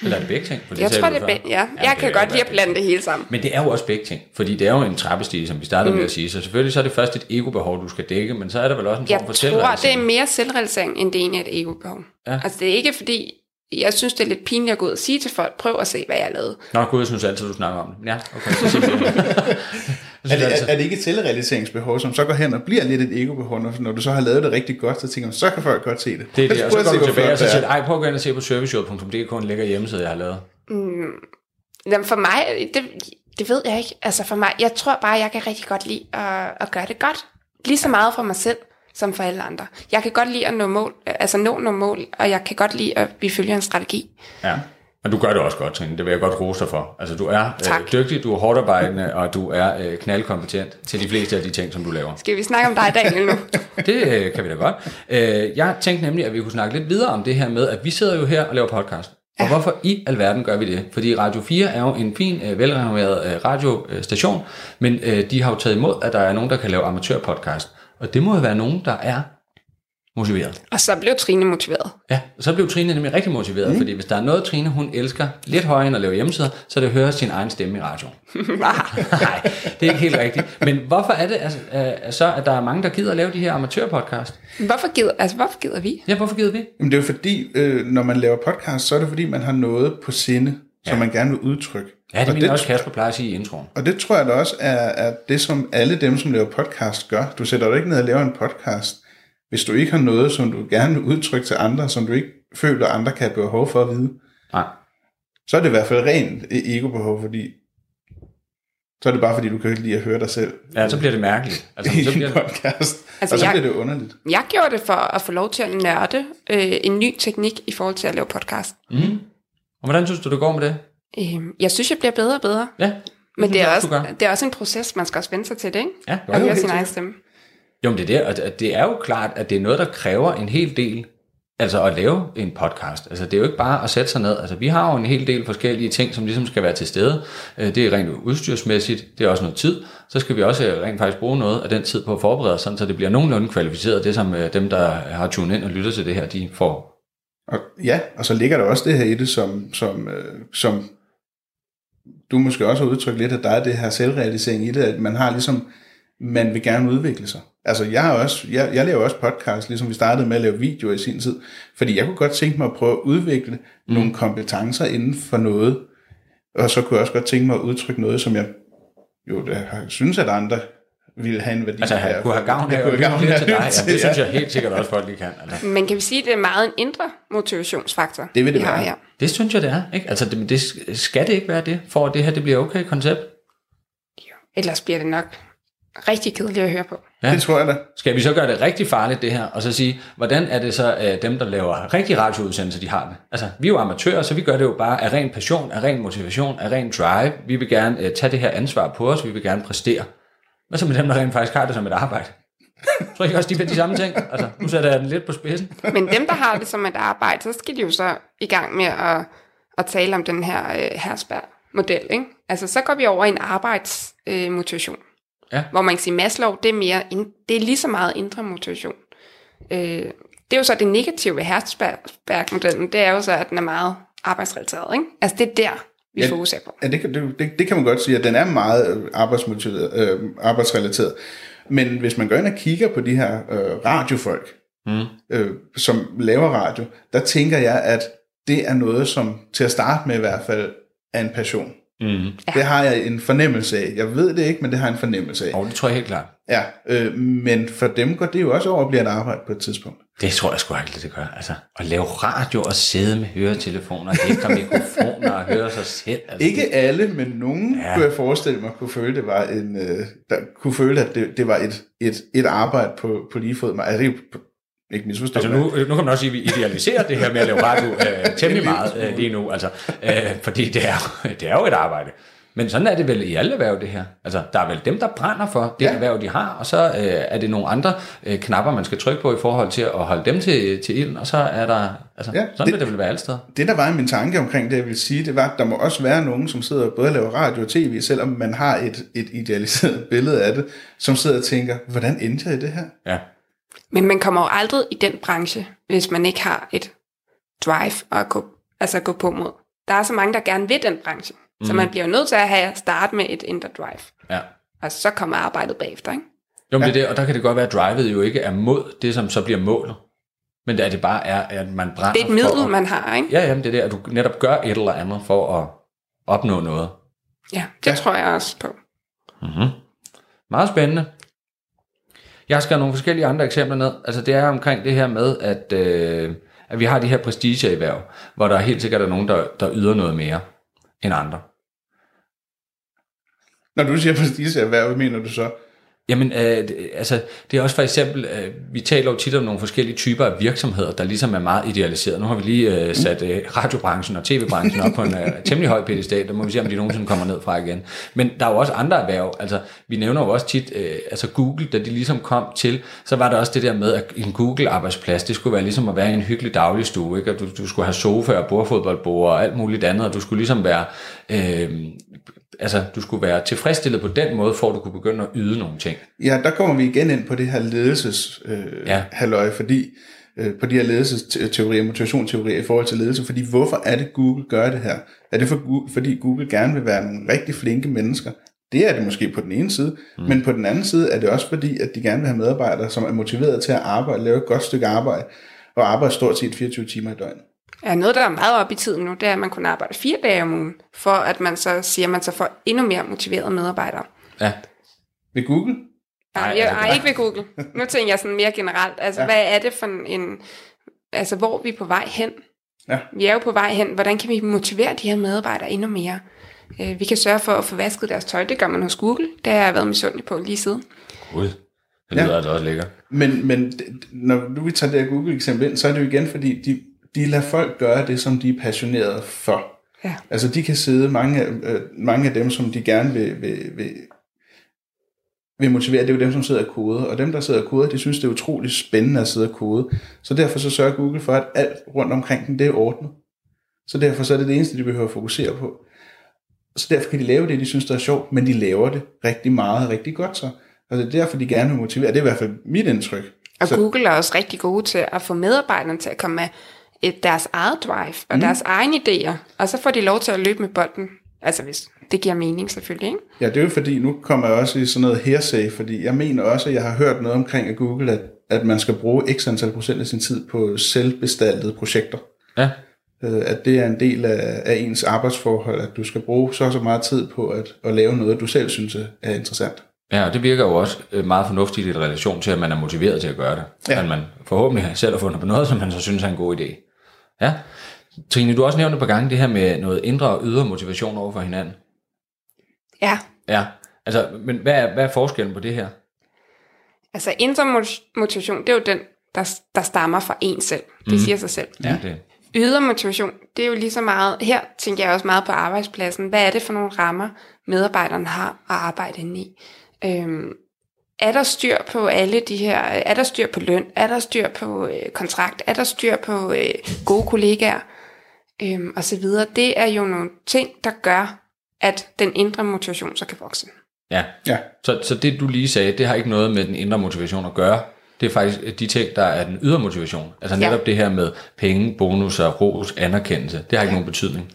Eller er det begge ting? For Jeg tror, det er begge, ja. Ja, Jeg kan godt lide at blande det hele sammen. Men det er jo også begge ting, fordi det er jo en trappestige, som vi startede mm. med at sige, så selvfølgelig så er det først et ego-behov, du skal dække, men så er der vel også en form Jeg for tror, det selvrealisering. er mere selvrealisering, end det egentlig er et ego-behov. Ja. Altså det er ikke fordi, jeg synes, det er lidt pinligt at gå ud og sige til folk, prøv at se, hvad jeg lavede. Nå gud, jeg synes altid, du snakker om det. Ja, okay, så Er det, er, er det ikke et selvrealiseringsbehov, som så går hen og bliver lidt et ego-behov, når, når du så har lavet det rigtig godt, så tænker man, så kan folk godt se det. Det er det, og så går du tilbage og så det er. siger, ej, prøv at gå ind og se på serviceshop.dk, en lækker hjemmeside, jeg har lavet. Jamen for mig, det, det ved jeg ikke. Altså for mig, jeg tror bare, jeg kan rigtig godt lide at, at gøre det godt. Lige så meget for mig selv, som for alle andre. Jeg kan godt lide at nå mål, altså nå nogle mål, og jeg kan godt lide, at vi følger en strategi. Ja. Men du gør det også godt, Trine. Det vil jeg godt rose dig for. Altså, du er Tak. øh, dygtig, du er hårdt arbejdende, og du er øh, knaldkompetent til de fleste af de ting, som du laver. Skal vi snakke om dig, Daniel, nu? Det øh, kan vi da godt. Øh, jeg tænkte nemlig, at vi kunne snakke lidt videre om det her med, at vi sidder jo her og laver podcast. Og hvorfor i alverden gør vi det? Fordi Radio 4 er jo en fin, øh, velrenoveret øh, radiostation, men øh, de har jo taget imod, at der er nogen, der kan lave amatørpodcast. Og det må jo være nogen, der er motiveret. Og så blev Trine motiveret. Ja, og så blev Trine nemlig rigtig motiveret, mm. fordi hvis der er noget, Trine hun elsker lidt højere end at lave hjemmesider, så er det at høre sin egen stemme i radio. Nej, det er ikke helt rigtigt. Men hvorfor er det altså, øh, så, at der er mange, der gider at lave de her amatørpodcast? Hvorfor gider, altså, hvorfor gider vi? Ja, hvorfor gider vi? Jamen, det er jo fordi, øh, når man laver podcast, så er det fordi, man har noget på sinde, som man gerne vil udtrykke. Ja, det og mener også Kasper plejer at sige i introen. Og det tror jeg da også er, er det, som alle dem, som laver podcast, gør. Du sætter dig ikke ned og laver en podcast, hvis du ikke har noget, som du gerne vil udtrykke til andre, som du ikke føler, andre kan have behov for at vide. Nej. Så er det i hvert fald rent ego-behov, fordi så er det bare fordi, du kan ikke lide at høre dig selv Ja, så bliver det mærkeligt. Altså, i så en bliver podcast. Altså, Altså, og så jeg- bliver det underligt. Jeg gjorde det for at få lov til at nørde øh, en ny teknik i forhold til at lave podcast. mm. Og hvordan synes du, det går med det? Øh, jeg synes, jeg bliver bedre og bedre. Ja, Men det er, også, det er også en proces, man skal også vende sig til det, ikke? Ja, Og jo, høre sin egen stemme. Jo, men det er det, og det- er jo klart, at det er noget, der kræver en hel del, altså at lave en podcast. Altså det er jo ikke bare at sætte sig ned. Altså vi har jo en hel del forskellige ting, som ligesom skal være til stede. Øh, det er rent udstyrsmæssigt, det er også noget tid. Så skal vi også øh, rent faktisk bruge noget af den tid på at forberede sådan, så det bliver nogenlunde kvalificeret, det som øh, dem, der har tunet ind og lytter til det her, de får. Og, ja, og så ligger der også det her i det, som, som, øh, som du måske også har udtrykt lidt, at der er det her selvrealisering i det, at man har ligesom, man vil gerne udvikle sig. Altså jeg har også, jeg, jeg laver også podcast, ligesom vi startede med at lave video i sin tid, fordi jeg kunne godt tænke mig at prøve at udvikle mm. nogle kompetencer inden for noget, og så kunne jeg også godt tænke mig at udtrykke noget, som jeg jo da har- synes, at andre ville have en værdi Altså han af. kunne have gavn af have gavn af til dig. Ja, det synes jeg helt sikkert også folk, de kan. Altså. Men kan vi sige, at det er meget en indre motivationsfaktor, Det vil det vi har være. her? Det synes jeg, det er. Ikke? Altså, det, det, skal det ikke være det, for at det her det bliver okay koncept? Ellers bliver det nok rigtig kedeligt at høre på. Ja. Det tror jeg da. Skal vi så gøre det rigtig farligt, det her, og så sige, hvordan er det så øh, dem, der laver rigtig radioudsendelser, de har det? Altså, vi er jo amatører, så vi gør det jo bare af ren passion, af ren motivation, af ren drive. Vi vil gerne øh, tage det her ansvar på os, vi vil gerne præstere. Hvad så med dem, der rent faktisk har det som et arbejde? Tror I ikke også, de vil de samme ting? Altså, nu sætter jeg den lidt på spidsen. Men dem, der har det som et arbejde, så skal de jo så i gang med at, at tale om den her øh, herspær. model, ikke? Altså, så går vi over i en arbejdsmotivation. Øh, Ja. Hvor man kan sige, Maslow, det er, mere, ind, det er lige så meget indre motivation. Øh, det er jo så det negative ved Hertzberg-modellen, det er jo så, at den er meget arbejdsrelateret, ikke? Altså, det er der, vi Ja. ja. fokuserer på. Ja, det, kan- det, det, det kan man godt sige, at den er meget øh, arbejdsmotiveret, øh, arbejdsrelateret. Men hvis man går ind og kigger på de her øh, radiofolk, Mm. øh, som laver radio, der tænker jeg, at det er noget, som til at starte med i hvert fald er en passion. Mm. Det har jeg en fornemmelse af. Jeg ved det ikke, men det har jeg en fornemmelse af. Og det tror jeg helt klart. Ja, øh, men for dem går det jo også over at blive et arbejde på et tidspunkt. Det tror jeg sgu aldrig, det gør. Altså, at lave radio og sidde med høretelefoner, ikke har mikrofoner og høre sig selv. Altså, Ikke alle, men nogen Ja. kunne jeg forestille mig kunne føle, det var en, øh, der kunne føle, at det, det var et, et, et arbejde på, på lige fod. Altså, det er jo ikke misforstå. Altså nu, nu kan man også sige, at vi idealiserer det her med at lave radio øh, temmelig meget øh, lige nu, altså, øh, fordi det er, det er jo et arbejde. Men sådan er det vel i alle erhverv, det her. Altså, der er vel dem, der brænder for det ja. Erhverv, de har, og så øh, er det nogle andre øh, knapper, man skal trykke på i forhold til at holde dem til, til ilden, og så er der, altså, ja, sådan det- vil det vel være alle steder. Det, der var i min tanke omkring det, jeg vil sige, det var, at der må også være nogen, som sidder og både laver radio og tv, selvom man har et, et idealiseret billede af det, som sidder og tænker, hvordan endte jeg i det her? Ja. Men man kommer jo aldrig i den branche, hvis man ikke har et drive at gå, altså gå på mod. Der er så mange, der gerne vil den branche. Mm. Så man bliver jo nødt til at have starte med et indre drive. ja. Og så kommer arbejdet bagefter, ikke? Jo, men det er det, og der kan det godt være, at drivet jo ikke er mod det, som så bliver målet. Men at det bare er, at man brænder Det er et middel, at- man har, ikke? Ja, jamen det er det, at du netop gør et eller andet for at opnå noget. Ja, det ja. tror jeg også på. Mm-hmm. Meget spændende. Jeg har skrevet nogle forskellige andre eksempler ned. Altså det er omkring det her med, at, øh, at vi har de her prestigeerhverv, hvor der helt sikkert er nogen, der, der yder noget mere end andre. Når du siger prestigeerhverv, mener du så? Jamen, øh, altså, det er også for eksempel, øh, vi taler jo tit om nogle forskellige typer af virksomheder, der ligesom er meget idealiseret. Nu har vi lige øh, sat øh, radiobranchen og tv-branchen op på en øh, temmelig høj pedestal, der må vi se, om de nogensinde kommer ned fra igen. Men der er jo også andre erhverv, altså vi nævner jo også tit, øh, altså Google, da de ligesom kom til, så var der også det der med, at en Google-arbejdsplads, det skulle være ligesom at være i en hyggelig dagligstue, ikke? Og du, du skulle have sofa og bordfodboldbord og alt muligt andet, og du skulle ligesom være... Øh, altså, du skulle være tilfredsstillet på den måde, for at du kunne begynde at yde nogle ting. Ja, der kommer vi igen ind på det her ledelses øh, Ja. halløj, fordi øh, på de her ledelsesteorier, motivationsteorier i forhold til ledelse, fordi hvorfor er det Google gør det her? Er det for, fordi Google gerne vil være nogle rigtig flinke mennesker? Det er det måske på den ene side, mm. men på den anden side er det også fordi, at de gerne vil have medarbejdere, som er motiveret til at arbejde, lave et godt stykke arbejde, og arbejde stort set 24 timer i døgnet. Ja, noget, der er meget op i tiden nu, det er, at man kun arbejder fire dage om ugen, for at man så siger, at man så får endnu mere motiverede medarbejdere. Ja, Ved Google? Nej, Nej, jeg, altså, ej, det- ikke ved Google. Nu tænker jeg sådan mere generelt. Altså, ja. hvad er det for en... Altså, hvor er vi på vej hen? Ja. Vi er jo på vej hen. Hvordan kan vi motivere de her medarbejdere endnu mere? Øh, Vi kan sørge for at få vasket deres tøj. Det gør man hos Google. Det har jeg været misundelig på lige siden. Gud. Det Ja. lyder altså også lækkert. Men, men når nu vi tager det her Google-eksempel ind, så er det jo igen, fordi de, de lader folk gøre det, som de er passionerede for. Ja. Altså de kan sidde, mange, af- øh, mange af dem, som de gerne vil, vil, vil, vil motivere, det er jo dem, som sidder og koder. Og dem, der sidder og koder, de synes, det er utroligt spændende at sidde og kode. Så derfor så sørger Google for, at alt rundt omkring dem, det er ordnet. Så derfor så er det det eneste, de behøver at fokusere på. Så derfor kan de lave det, de synes, der er sjovt, men de laver det rigtig meget, rigtig godt så. Altså det er derfor, de gerne vil motivere. Det er i hvert fald mit indtryk. Og så. Google er også rigtig gode til at få medarbejderne til at komme med et, deres eget drive og mm. deres egne idéer. Og så får de lov til at løbe med bolden. Altså hvis det giver mening selvfølgelig, ikke? Ja, det er jo fordi, nu kommer jeg også i sådan noget hearsay, fordi jeg mener også, at jeg har hørt noget omkring af Google, at, at man skal bruge x antal procent af sin tid på selvbestaltede projekter. Ja. Øh, At det er en del af, af ens arbejdsforhold, at du skal bruge så og så meget tid på at, at lave noget, du selv synes er interessant. Ja, og det virker jo også øh, meget fornuftigt i relation til, at man er motiveret til at gøre det. Ja. At man forhåbentlig selv har fundet på noget, som man så synes er en god idé. Ja. Trine, du har også nævnt et par gange det her med noget indre og ydre motivation over for hinanden. Ja. Ja, altså, men hvad er, hvad er forskellen på det her? Altså indre mot- motivation, det er jo den, der, der stammer fra en selv. Det mm. siger sig selv. Ja, det, Ydre motivation, det er jo lige så meget, her tænker jeg også meget på arbejdspladsen. Hvad er det for nogle rammer, medarbejderne har at arbejde inde i? Øhm, er der styr på alle de her, er der styr på løn, er der styr på øh, kontrakt, er der styr på øh, gode kollegaer, øhm, og så videre. Det er jo nogle ting, der gør, at den indre motivation så kan vokse. Ja. Ja. Så, så det du lige sagde, det har ikke noget med den indre motivation at gøre. Det er faktisk de ting, der er den ydre motivation. Altså netop ja. det her med penge, bonusser, ros, anerkendelse. Det har ikke ja. nogen betydning.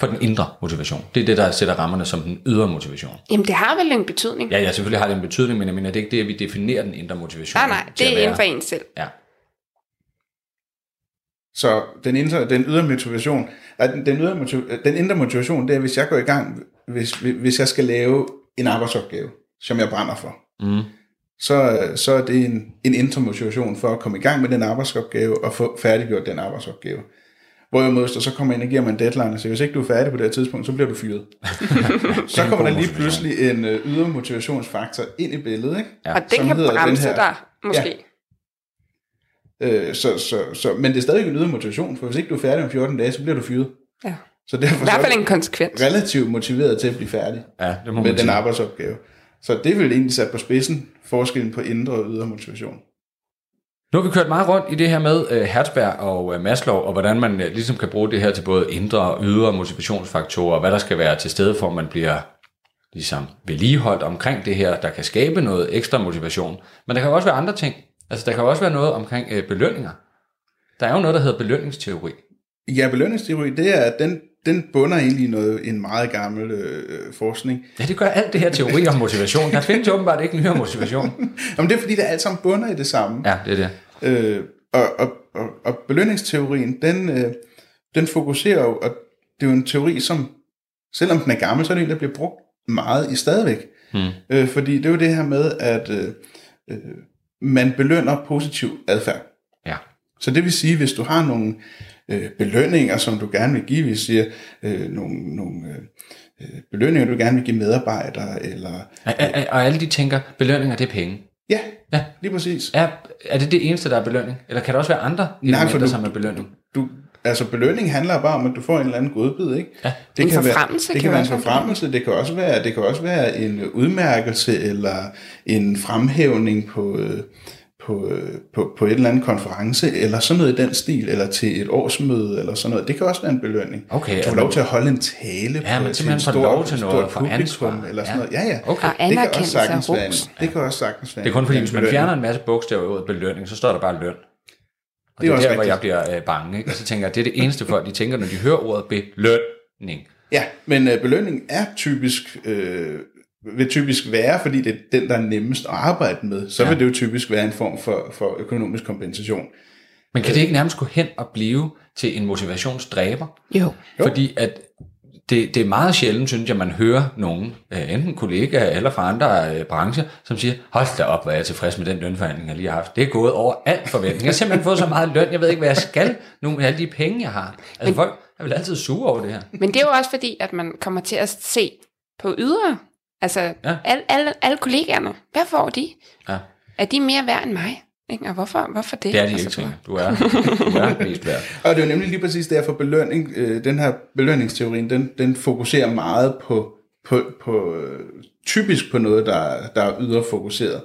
For den indre motivation. Det er det, der sætter rammerne som den ydre motivation. Jamen, det har vel en betydning? Ja, ja, selvfølgelig har det en betydning, men jeg mener, det er ikke det, at vi definerer den indre motivation. Nej, nej, det er inden for en selv. Ja. Så den, indre, den ydre motivation, den, den, ydre motiv, den indre motivation, det er, hvis jeg går i gang, hvis, hvis jeg skal lave en arbejdsopgave, som jeg brænder for, mm. så, så er det en, en indre motivation for at komme i gang med den arbejdsopgave og få færdiggjort den arbejdsopgave. Hvorimod, hvis der så kommer ind og giver mig en deadline, så hvis ikke du er færdig på det her tidspunkt, så bliver du fyret. så kommer der lige pludselig en uh, ydre motivationsfaktor ind i billedet. Ikke? Ja. Og den kan bremse den her, dig, måske. Ja. Øh, så, så, så, men det er stadig en ydre motivation, for hvis ikke du er færdig om 14 dage, så bliver du fyret. Ja. Så derfor I hvert fald en konsekvens. Relativt motiveret til at blive færdig ja, det må med den sige. arbejdsopgave. Så det vil egentlig sat på spidsen forskellen på indre og ydre motivation. Nu har vi kørt meget rundt i det her med uh, Hertzberg og uh, Maslow, og hvordan man uh, ligesom kan bruge det her til både indre og ydre motivationsfaktorer, og hvad der skal være til stede for, at man bliver ligesom vedligeholdt omkring det her, der kan skabe noget ekstra motivation. Men der kan også være andre ting. Altså, der kan også være noget omkring øh, belønninger. Der er jo noget, der hedder belønningsteori. Ja, belønningsteori, det er, den, den bunder egentlig i noget, en meget gammel øh, forskning. Ja, det gør alt det her teori om motivation. Der findes jo åbenbart ikke nyere motivation. Jamen, det er fordi, det alt sammen bunder i det samme. Ja, det er det. Øh, og, og, og, og belønningsteorien, den, øh, den fokuserer jo, og det er jo en teori, som, selvom den er gammel, så er det en, der bliver brugt meget i stadigvæk. Hmm. Øh, fordi det er jo det her med, at øh, øh, man belønner positiv adfærd. Ja. Så det vil sige, hvis du har nogle øh, belønninger, som du gerne vil give, vi siger øh, nogle, nogle øh, belønninger, du gerne vil give medarbejdere, eller... Og, og alle de tænker, belønninger det er penge. Ja, ja. lige præcis. Er, er det det eneste, der er belønning? Eller kan der også være andre Nej, for du, som er belønning? Du, altså belønning handler bare om, at du får en eller anden godbid, ikke? Ja. Det en kan være, det kan, kan være en forfremmelse, det kan også være, det kan også være en udmærkelse eller en fremhævning på, på, på, på et eller andet konference, eller sådan noget i den stil, eller til et årsmøde, eller sådan noget. Det kan også være en belønning. Okay, du får lov til at holde en tale ja, på men til en stor, lov til noget for ansvar. eller sådan ja. noget. Ja, ja. Okay. Og det kan også sagtens være en, det kan også sagtens være Det er kun fordi, hvis man fjerner en masse bogstaver ud af belønning, så står der bare løn. Og det er, det er der, rigtigt. hvor jeg bliver øh, bange. Ikke? Og så tænker jeg, det er det eneste folk, de tænker, når de hører ordet belønning. Ja, men øh, belønning er typisk øh, vil typisk være, fordi det er den, der er nemmest at arbejde med, så ja. vil det jo typisk være en form for, for økonomisk kompensation. Men kan det ikke nærmest gå hen og blive til en motivationsdræber? Jo. Fordi at det, det er meget sjældent, synes jeg, man hører nogen, enten kollegaer eller fra andre øh, brancher, som siger, hold da op, hvor er jeg tilfreds med den lønforhandling, jeg lige har haft. Det er gået over alt forventning. Jeg har simpelthen fået så meget løn, jeg ved ikke, hvad jeg skal nu med alle de penge, jeg har. Altså men, folk er vel altid sure over det her. Men det er jo også fordi, at man kommer til at se på ydre Altså, ja. alle, alle, alle kollegaerne, hvad får de? Ja. Er de mere værd end mig? Ikke? Og hvorfor, hvorfor det? Det er de ikke, Trine. Du er, du er mest værd. Og det er jo nemlig lige præcis derfor belønning, øh, den her belønningsteorien, den, den fokuserer meget på, på, på øh, typisk på noget, der, der er ydre fokuseret.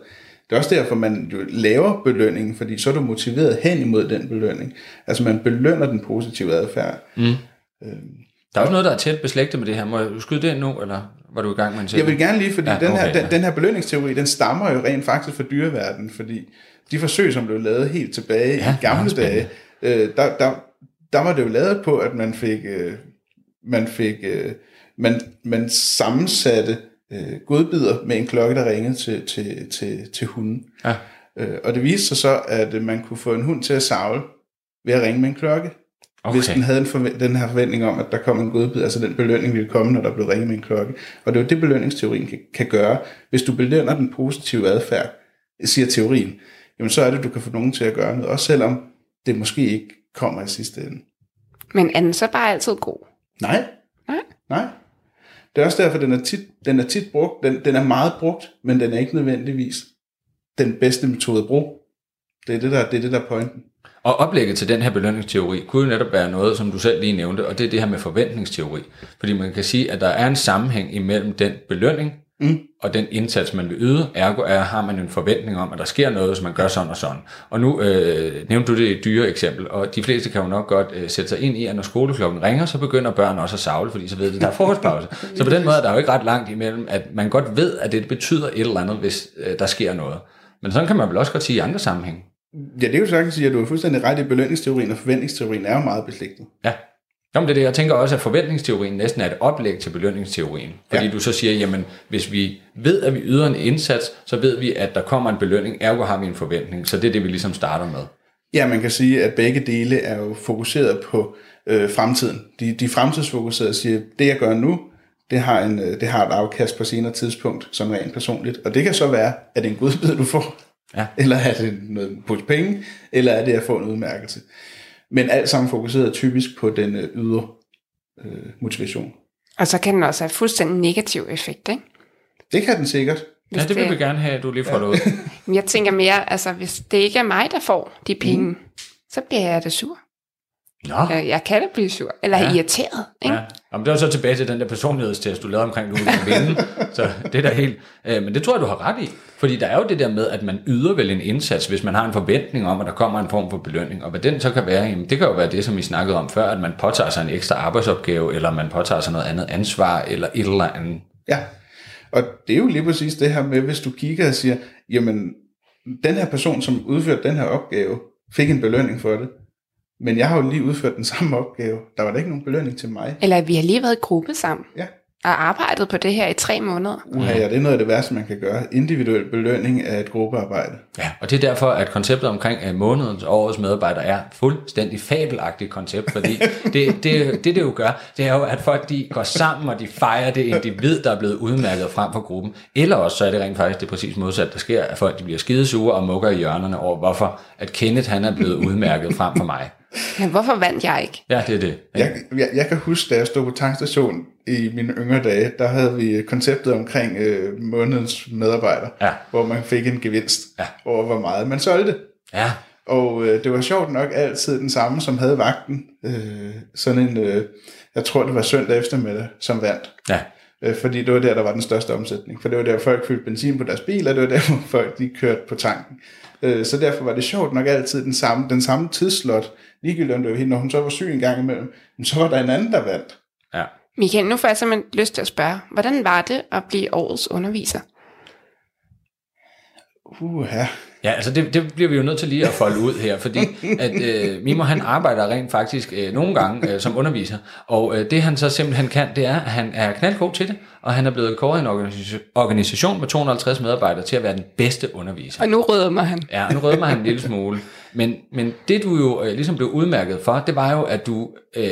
Det er også derfor, man jo laver belønningen, fordi så er du motiveret hen imod den belønning. Altså man belønner den positive adfærd. Mm. Øhm, der er også noget, der er tæt beslægtet med det her. Må jeg skyde det nu, eller var du i gang med en Jeg vil gerne lige, fordi ja, den, her, okay, den, ja. den her belønningsteori, den stammer jo rent faktisk fra dyreverdenen, fordi de forsøg, som blev lavet helt tilbage ja, i gamle dage, øh, der, der, der var det jo lavet på, at man fik, øh, man fik, øh, man, man sammensatte øh, godbider med en klokke, der ringede til, til, til, til hunden. Ja. Øh, og det viste sig så, at man kunne få en hund til at savle ved at ringe med en klokke. Okay. Hvis den havde en forvent, den her forventning om, at der kom en godbid, altså den belønning ville komme, når der blev ringet med en klokke. Og det er jo det, belønningsteorien kan, kan gøre. Hvis du belønner den positive adfærd, siger teorien, jamen så er det, du kan få nogen til at gøre noget, også selvom det måske ikke kommer i sidste ende. Men er den så bare altid god? Nej. Nej? Nej. Det er også derfor, den er tit, den er tit brugt. Den, den er meget brugt, men den er ikke nødvendigvis den bedste metode at bruge. Det er det, der, det er det, der er pointen. Og oplægget til den her belønningsteori kunne jo netop være noget, som du selv lige nævnte, og det er det her med forventningsteori. Fordi man kan sige, at der er en sammenhæng imellem den belønning, mm. og den indsats, man vil yde, ergo er, har man en forventning om, at der sker noget, så man gør sådan og sådan. Og nu øh, nævnte du det et dyre eksempel, og de fleste kan jo nok godt øh, sætte sig ind i, at når skoleklokken ringer, så begynder børn også at savle, fordi så ved de, der er frokostpause. så på den måde er der jo ikke ret langt imellem, at man godt ved, at det betyder et eller andet, hvis øh, der sker noget. Men sådan kan man vel også godt sige i andre sammenhæng. Ja, det er jo sagtens sige, at du er fuldstændig ret i belønningsteorien, og forventningsteorien er jo meget beslægtet. Ja. Jamen det er det. Jeg tænker også, at forventningsteorien næsten er et oplæg til belønningsteorien. Fordi ja. du så siger, jamen hvis vi ved, at vi yder en indsats, så ved vi, at der kommer en belønning, ergo har vi en forventning. Så det er det, vi ligesom starter med. Ja, man kan sige, at begge dele er jo fokuseret på øh, fremtiden. De, de fremtidsfokuserede siger, det jeg gør nu, det har, en, øh, det har et afkast på senere tidspunkt, som rent personligt. Og det kan så være, at det er en godbid, du får, ja. eller er det noget på penge, eller er det at få en udmærkelse. Men alt sammen fokuseret typisk på den øh, ydre øh, motivation. Og så kan den også have fuldstændig negativ effekt, ikke? Det kan den sikkert. ja, det vil det... vi gerne have, at du lige får ja. det ud. jeg tænker mere, altså hvis det ikke er mig, der får de penge, mm. så bliver jeg da sur. Nå. Jeg, jeg kan da blive sur, eller ja. irriteret. Ikke? Ja. Jamen, det var så tilbage til den der personlighedstest, du lavede omkring, du ville vinde. så det er da helt... Øh, men det tror jeg, du har ret i. Fordi der er jo det der med, at man yder vel en indsats, hvis man har en forventning om, at der kommer en form for belønning. Og hvad den så kan være, jamen, det kan jo være det, som vi snakkede om før, at man påtager sig en ekstra arbejdsopgave, eller man påtager sig noget andet ansvar, eller et eller andet. Ja, og det er jo lige præcis det her med, hvis du kigger og siger, jamen, den her person, som udførte den her opgave, fik en belønning for det. Men jeg har jo lige udført den samme opgave. Der var da ikke nogen belønning til mig. Eller vi har lige været i gruppe sammen. Ja. Og arbejdet på det her i tre måneder. Uha, ja, det er noget af det værste, man kan gøre. Individuel belønning af et gruppearbejde. Ja, og det er derfor, at konceptet omkring øh, månedens årets medarbejder er fuldstændig fabelagtigt koncept, fordi det, det, det, det jo gør, det er jo, at folk de går sammen, og de fejrer det individ, der er blevet udmærket frem for gruppen. Eller også så er det rent faktisk det præcis modsatte, der sker, at folk de bliver skidesure og mukker i hjørnerne over, hvorfor at Kenneth han er blevet udmærket frem for mig. Men hvorfor vandt jeg ikke? Ja, det er det. Jeg, jeg, jeg kan huske, da jeg stod på tankstation i mine yngre dage, der havde vi konceptet omkring øh, månedens medarbejder, ja. hvor man fik en gevinst ja. over, hvor meget man solgte. Ja. Og øh, det var sjovt nok altid den samme, som havde vagten. Øh, sådan en, øh, jeg tror det var søndag eftermiddag, som vandt. Ja. Øh, fordi det var der, der var den største omsætning. For det var der, folk fyldte benzin på deres bil, og det var der, hvor folk de kørte på tanken. Øh, så derfor var det sjovt nok altid den samme, den samme tidslot, ligegyldigt om det var hende, når hun så var syg en gang imellem, så var der en anden, der vandt. Ja. Michael, nu får jeg simpelthen lyst til at spørge, hvordan var det at blive årets underviser? Uha. Ja, altså det, det bliver vi jo nødt til lige at folde ud her, fordi at øh, Mimo han arbejder rent faktisk øh, nogle gange øh, som underviser, og øh, det han så simpelthen kan, det er, at han er knaldgod til det, og han er blevet kåret i en organisation med 250 medarbejdere til at være den bedste underviser. Og nu rødmer han. Ja, nu rødmer han en lille smule. Men, men det du jo øh, ligesom blev udmærket for, det var jo, at du øh,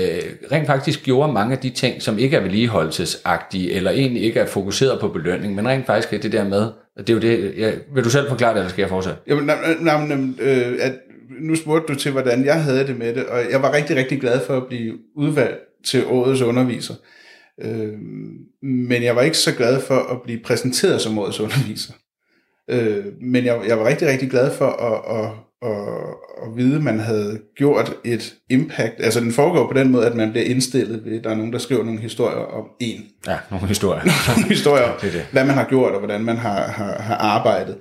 rent faktisk gjorde mange af de ting, som ikke er vedligeholdelsesagtige, eller egentlig ikke er fokuseret på belønning, men rent faktisk er det der med, det er jo det, ja, vil du selv forklare det, eller skal jeg fortsætte? Jamen, nej, nej, nej, øh, at nu spurgte du til, hvordan jeg havde det med det, og jeg var rigtig, rigtig glad for at blive udvalgt til årets underviser. Øh, men jeg var ikke så glad for at blive præsenteret som årets underviser. Øh, men jeg, jeg var rigtig, rigtig glad for at, at, at, at vide, at man havde gjort et impact. Altså den foregår på den måde, at man bliver indstillet ved, der er nogen, der skriver nogle historier om en. Ja, nogle historier. nogle historier det det. hvad man har gjort, og hvordan man har, har, har arbejdet.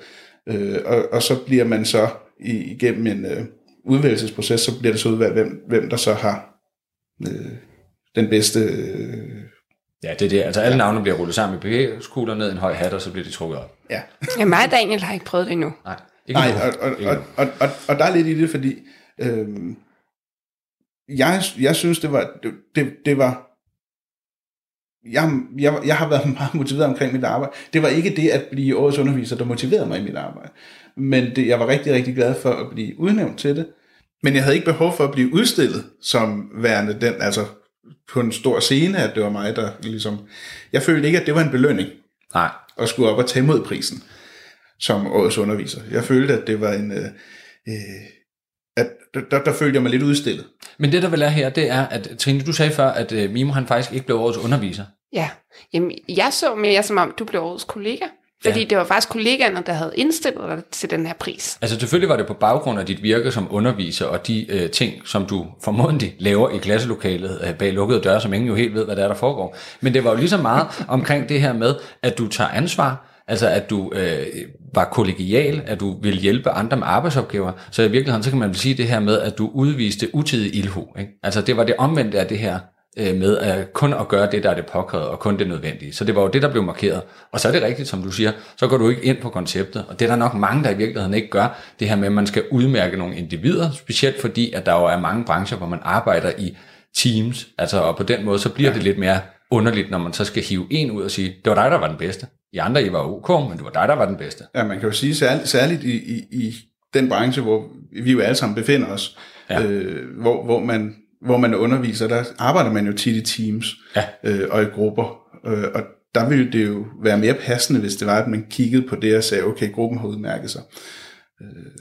Øh, og, og så bliver man så igennem en øh, udvælgelsesproces, så bliver det så udvalgt, hvem, hvem der så har øh, den bedste... Øh, Ja, det er det. Altså alle ja. navne bliver rullet sammen i papirskugler ned en høj hat, og så bliver de trukket op. Ja. ja mig og Daniel har ikke prøvet det endnu. Nej. Ikke Nej, og, og, og, og, og, og der er lidt i det, fordi øh, jeg, jeg synes, det var, det, det, det var jeg, jeg, jeg har været meget motiveret omkring mit arbejde. Det var ikke det at blive årets underviser, der motiverede mig i mit arbejde. Men det, jeg var rigtig, rigtig glad for at blive udnævnt til det. Men jeg havde ikke behov for at blive udstillet som værende den, altså på en stor scene, at det var mig, der ligesom... Jeg følte ikke, at det var en belønning. Nej. At skulle op og tage mod prisen som årets underviser. Jeg følte, at det var en... Øh, øh, at der, der følte jeg mig lidt udstillet. Men det der vel er her, det er, at Trine, du sagde før, at øh, Mimo han faktisk ikke blev årets underviser. Ja, Jamen, jeg så mere som om, du blev årets kollega. Fordi ja. det var faktisk kollegaerne, der havde indstillet dig til den her pris. Altså selvfølgelig var det på baggrund af dit virke som underviser og de øh, ting, som du formodentlig laver i klasselokalet øh, bag lukkede døre, som ingen jo helt ved, hvad der er, der foregår. Men det var jo lige så meget omkring det her med, at du tager ansvar, Altså at du øh, var kollegial, at du ville hjælpe andre med arbejdsopgaver. Så i virkeligheden, så kan man sige det her med, at du udviste utidig ilhu. Ikke? Altså det var det omvendte af det her øh, med at kun at gøre det, der er det påkrævet, og kun det nødvendige. Så det var jo det, der blev markeret. Og så er det rigtigt, som du siger, så går du ikke ind på konceptet. Og det er der nok mange, der i virkeligheden ikke gør, det her med, at man skal udmærke nogle individer, specielt fordi, at der jo er mange brancher, hvor man arbejder i teams, altså og på den måde, så bliver ja. det lidt mere underligt, når man så skal hive en ud og sige, det var dig, der var den bedste. I andre, I var ok, men det var dig, der var den bedste. Ja, man kan jo sige, særligt, særligt i, i, i den branche, hvor vi jo alle sammen befinder os, ja. øh, hvor, hvor, man, hvor man underviser, der arbejder man jo tit i teams ja. øh, og i grupper. Øh, og der ville det jo være mere passende, hvis det var, at man kiggede på det og sagde, okay, gruppen har udmærket sig.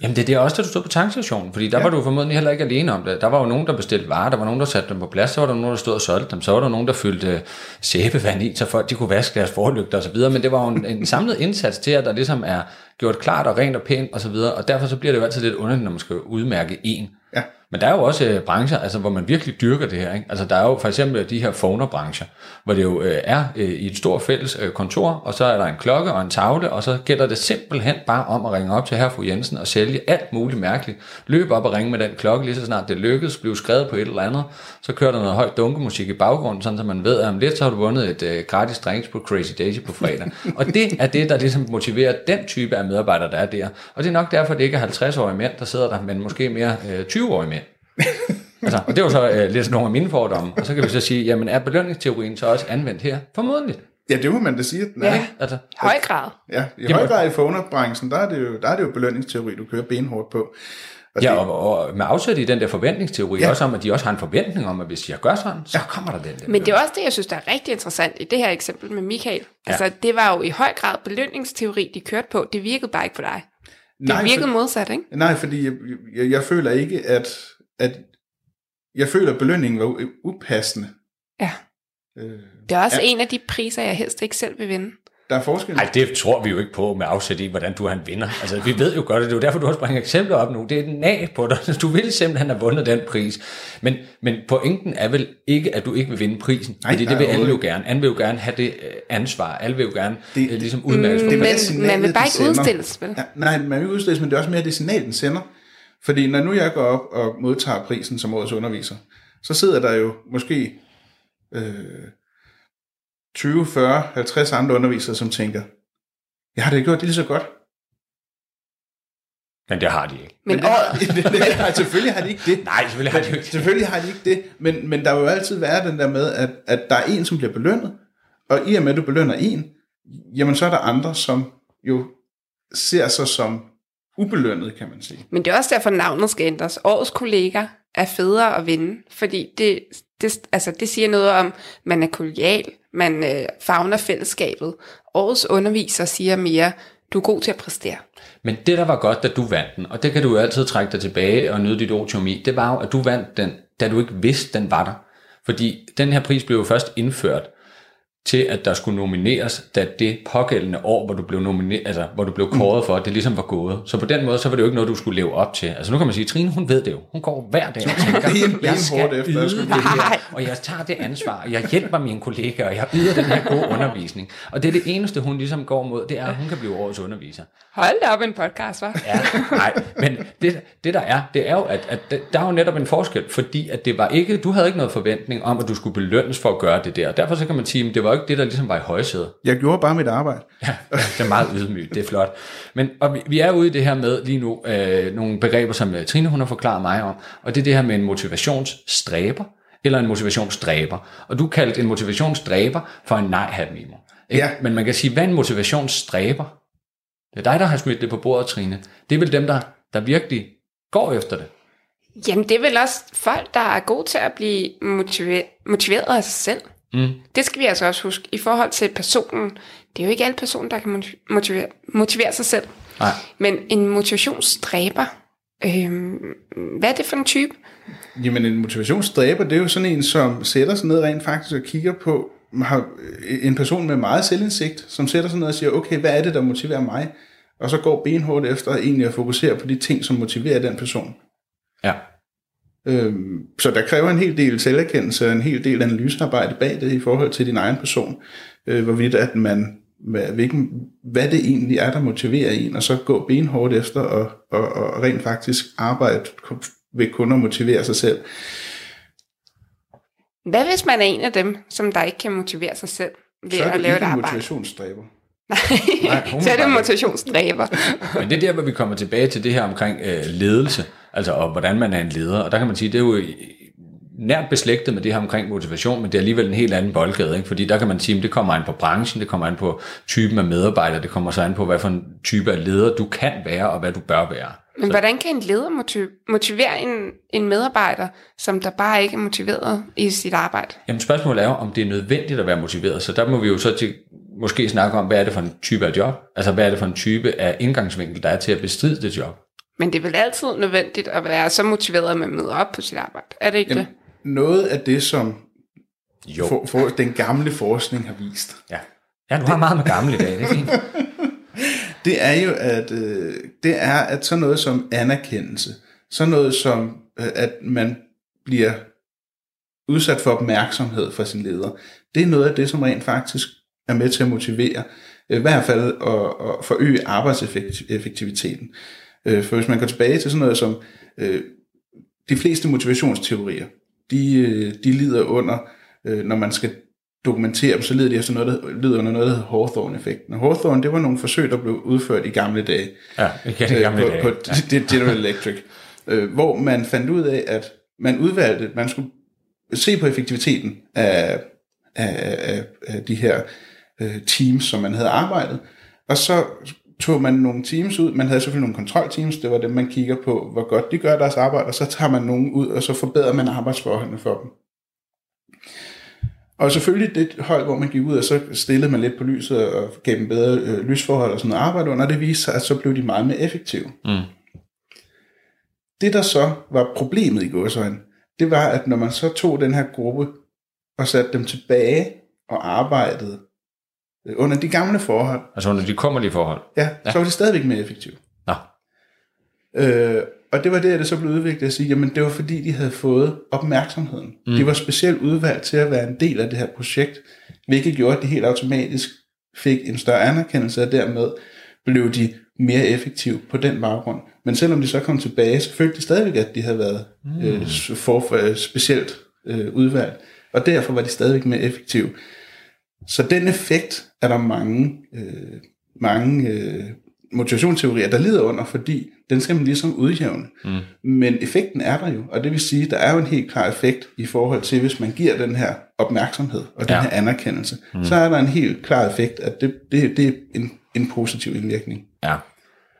Jamen det er det også, da du stod på tankstationen, fordi der ja. var du formodentlig heller ikke alene om det. Der var jo nogen, der bestilte varer, der var nogen, der satte dem på plads, så var der nogen, der stod og solgte dem, så var der nogen, der fyldte sæbevand i, så folk de kunne vaske deres forlygter osv., men det var jo en, en samlet indsats til, at der ligesom er gjort klart og rent og pænt osv., og, og derfor så bliver det jo altid lidt underligt, når man skal udmærke en. Ja. Men der er jo også øh, brancher, altså, hvor man virkelig dyrker det her. Ikke? Altså, der er jo for eksempel de her phoner-brancher, hvor det jo øh, er øh, i et stort fælles øh, kontor, og så er der en klokke og en tavle, og så gælder det simpelthen bare om at ringe op til herre fru Jensen og sælge alt muligt mærkeligt. Løb op og ringe med den klokke, lige så snart det lykkedes, blev skrevet på et eller andet, så kører der noget højt dunkemusik i baggrunden, sådan så man ved, at om lidt så har du vundet et øh, gratis drinks på Crazy Daisy på fredag. og det er det, der ligesom motiverer den type af medarbejdere, der er der. Og det er nok derfor, det ikke er 50-årige mænd, der sidder der, men måske mere øh, 20-årige mænd. Altså, og det var så øh, lidt nogle af mine fordomme. Og så kan vi så sige, jamen er belønningsteorien så også anvendt her? Formodentlig. Ja, det må man da sige. Nej. Ja, altså, høj grad. Ja, i høj grad i phoner-branchen, der er, det jo, der er det jo belønningsteori, du kører benhårdt på. Og ja, og, og med afsæt i den der forventningsteori, ja. også om, at de også har en forventning om, at hvis jeg gør sådan, så ja. kommer der den der. Men det er også det, jeg synes, der er rigtig interessant i det her eksempel med Michael. Ja. Altså, det var jo i høj grad belønningsteori, de kørte på. Det virkede bare ikke på dig. Det nej, virkede for, modsat, ikke? Nej, fordi jeg, jeg, jeg føler ikke, at at jeg føler, at belønningen var upassende. Ja. Øh, det er også ja. en af de priser, jeg helst ikke selv vil vinde. Der er forskel. Nej, det tror vi jo ikke på med afsæt i, hvordan du en vinder. Altså, vi ved jo godt, at det er jo derfor, du har bringet eksempler op nu. Det er den af på dig. Du vil simpelthen have vundet den pris. Men, men pointen er vel ikke, at du ikke vil vinde prisen. Nej, fordi det vil alle jo gerne. Alle vil jo gerne have det øh, ansvar. Alle vil jo gerne det, øh, ligesom udmærkes. Mm, men man vil bare ikke udstilles, vel? Ja, nej, man vil udstilles, men det er også mere det signal, den sender. Fordi når nu jeg går op og modtager prisen som årets underviser, så sidder der jo måske øh, 20, 40, 50 andre undervisere, som tænker, jeg har da gjort det lige så godt. Men det har de ikke. Men, men det, det, det, nej, selvfølgelig har de ikke det. Nej, selvfølgelig har de ikke Selvfølgelig har de ikke det. Men, men der vil jo altid være den der med, at, at der er en, som bliver belønnet. Og i og med, at du belønner en, jamen så er der andre, som jo ser sig som ubelønnet, kan man sige. Men det er også derfor, navnet skal ændres. Årets kollega er federe at vinde, fordi det, det, altså det siger noget om, man er kollegial, man øh, fagner fællesskabet. Årets underviser siger mere, du er god til at præstere. Men det, der var godt, da du vandt den, og det kan du jo altid trække dig tilbage og nyde dit otiumi, det var jo, at du vandt den, da du ikke vidste, den var der. Fordi den her pris blev jo først indført, til, at der skulle nomineres, da det pågældende år, hvor du blev, nomineret, altså, hvor du blev kåret for, det ligesom var gået. Så på den måde, så var det jo ikke noget, du skulle leve op til. Altså nu kan man sige, Trine, hun ved det jo. Hun går hver dag og tænker, jeg skal yde det her, og jeg tager det ansvar, og jeg hjælper mine kollegaer, og jeg yder den her gode undervisning. Og det er det eneste, hun ligesom går mod, det er, at hun kan blive årets underviser. Hold da op en podcast, hva'? Ja, nej, men det, det der er, det er jo, at, at der er jo netop en forskel, fordi at det var ikke, du havde ikke noget forventning om, at du skulle belønnes for at gøre det der. Derfor så kan man sige, at det var ikke det, der ligesom var i højsædet. Jeg gjorde bare mit arbejde. Ja, det er meget ydmygt, det er flot. Men og vi, vi er ude i det her med lige nu, øh, nogle begreber, som øh, Trine hun har forklaret mig om, og det er det her med en motivationsstræber, eller en motivationsstræber. Og du kaldte en motivationsstræber for en nej-hat Ja. Men man kan sige, hvad er en motivationsstræber? Det er dig, der har smidt det på bordet, Trine. Det er vel dem, der, der virkelig går efter det. Jamen, det er vel også folk, der er gode til at blive motiveret, motiveret af sig selv. Mm. Det skal vi altså også huske. I forhold til personen, det er jo ikke alle personer, der kan motivere, motivere sig selv. Nej. Men en motivationsstræber, øh, hvad er det for en type? Jamen en motivationsstræber, det er jo sådan en, som sætter sig ned rent faktisk og kigger på, har en person med meget selvindsigt, som sætter sig ned og siger, okay, hvad er det, der motiverer mig? Og så går benhårdt efter egentlig at fokusere på de ting, som motiverer den person. Ja. Øhm, så der kræver en hel del selverkendelse og en hel del analysearbejde bag det i forhold til din egen person. Øh, hvorvidt at man, hvad, hvilken, hvad det egentlig er, der motiverer en, og så gå benhårdt efter og, og, og rent faktisk arbejde ved kun at motivere sig selv. Hvad hvis man er en af dem, som der ikke kan motivere sig selv ved så er at lave et ikke en arbejde? motivationsstræber. Nej, hun så er det motivationsdræber. Men det er der, hvor vi kommer tilbage til det her omkring øh, ledelse, altså og hvordan man er en leder. Og der kan man sige, det er jo i- nært beslægtet med det her omkring motivation, men det er alligevel en helt anden boldgade, ikke? fordi der kan man sige, at det kommer an på branchen, det kommer an på typen af medarbejdere, det kommer så an på, hvad for en type af leder du kan være, og hvad du bør være. Men hvordan kan en leder motiv- motivere en, en medarbejder, som der bare ikke er motiveret i sit arbejde? Jamen spørgsmålet er jo, om det er nødvendigt at være motiveret, så der må vi jo så til, måske snakke om, hvad er det for en type af job? Altså hvad er det for en type af indgangsvinkel, der er til at bestride det job? Men det er vel altid nødvendigt at være så motiveret, at man møder op på sit arbejde. Er det ikke Jamen, det? noget af det, som Jo. for, for, den gamle forskning har vist, Ja. Ja, du har meget med gamle i dag, det er fint. det er jo, at øh, det er, at sådan noget som anerkendelse, sådan noget som, øh, at man bliver udsat for opmærksomhed fra sin leder, det er noget af det, som rent faktisk er med til at motivere, øh, i hvert fald at, at forøge arbejdseffektiviteten. Øh, For hvis man går tilbage til sådan noget som øh, de fleste motivationsteorier, de, øh, de lider under, øh, når man skal dokumentere dem, så lider de efter noget, der lider under noget, der hedder Hawthorne-effekten. Og Hawthorne, det var nogle forsøg, der blev udført i gamle dage Ja, det gamle på, dage. på General Electric, øh, hvor man fandt ud af, at man udvalgte, man skulle se på effektiviteten af, af, af, af de her øh, teams, som man havde arbejdet, og så tog man nogle teams ud, man havde selvfølgelig nogle kontrolteams, det var dem, man kigger på, hvor godt de gør deres arbejde, og så tager man nogen ud, og så forbedrer man arbejdsforholdene for dem. Og selvfølgelig det hold, hvor man gik ud, og så stillede man lidt på lyset og gav dem bedre øh, lysforhold og sådan noget arbejde under, det viste sig, at så blev de meget mere effektive. Mm. Det, der så var problemet i gåsøjne, det var, at når man så tog den her gruppe og satte dem tilbage og arbejdede under de gamle forhold, Altså under de kommerlige forhold. ja, ja. så var de stadigvæk mere effektive. Nå, Øh, og det var der, det så blev udviklet at sige, jamen det var fordi, de havde fået opmærksomheden. Mm. De var specielt udvalgt til at være en del af det her projekt, hvilket gjorde, at de helt automatisk fik en større anerkendelse, og dermed blev de mere effektive på den baggrund. Men selvom de så kom tilbage, så følte de stadigvæk, at de havde været mm. øh, for, for, øh, specielt øh, udvalgt, og derfor var de stadigvæk mere effektive. Så den effekt er der mange, øh, mange øh, motivationsteorier, der lider under, fordi den skal man ligesom udjævne. Mm. Men effekten er der jo, og det vil sige, der er jo en helt klar effekt i forhold til, hvis man giver den her opmærksomhed og den Ja. her anerkendelse, mm. så er der en helt klar effekt, at det, det, det er en, en positiv indvirkning. ja.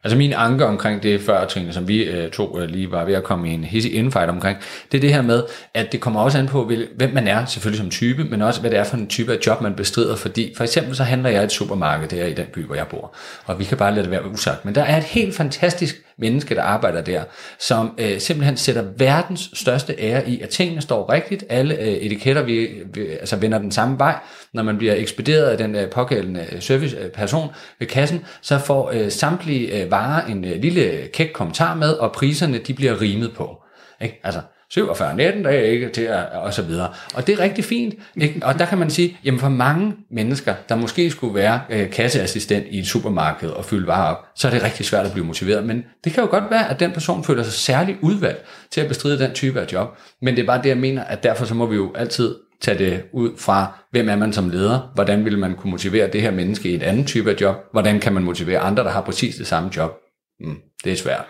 Altså min anke omkring det før, Trine, som vi øh, to øh, lige var ved at komme i en hissig infight omkring, det er det her med, at det kommer også an på, hvem man er, selvfølgelig som type, men også hvad det er for en type af job, man bestrider, fordi for eksempel så handler jeg i et supermarked der i den by, hvor jeg bor, og vi kan bare lade det være usagt, men der er et helt fantastisk menneske, der arbejder der, som øh, simpelthen sætter verdens største ære i, at tingene står rigtigt, alle øh, etiketter vi, vi, altså vender den samme vej, når man bliver ekspederet af den øh, pågældende øh, serviceperson øh, ved kassen, så får øh, samtlige øh, varer en øh, lille øh, kæk kommentar med, og priserne de bliver rimet på. Ikke? Altså 47, 19 dage ikke til at, og så videre. Og det er rigtig fint. Ikke? Og der kan man sige, jamen for mange mennesker, der måske skulle være øh, kasseassistent i et supermarked og fylde varer op, så er det rigtig svært at blive motiveret. Men det kan jo godt være, at den person føler sig særligt udvalgt til at bestride den type af job. Men det er bare det, jeg mener, at derfor så må vi jo altid tage det ud fra, hvem er man som leder, hvordan vil man kunne motivere det her menneske i et andet type af job, hvordan kan man motivere andre, der har præcis det samme job. Mm, det er svært.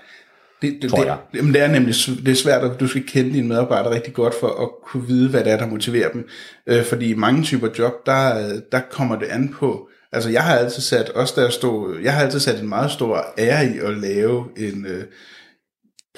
Det, det, Tror det, jeg. Jamen, det er nemlig det er svært, at du skal kende dine medarbejdere rigtig godt for at kunne vide, hvad det er, der motiverer dem. Øh, fordi i mange typer job, der, der kommer det an på. Altså, jeg har altid sat, også der stod, jeg har altid sat en meget stor ære i at lave en, øh,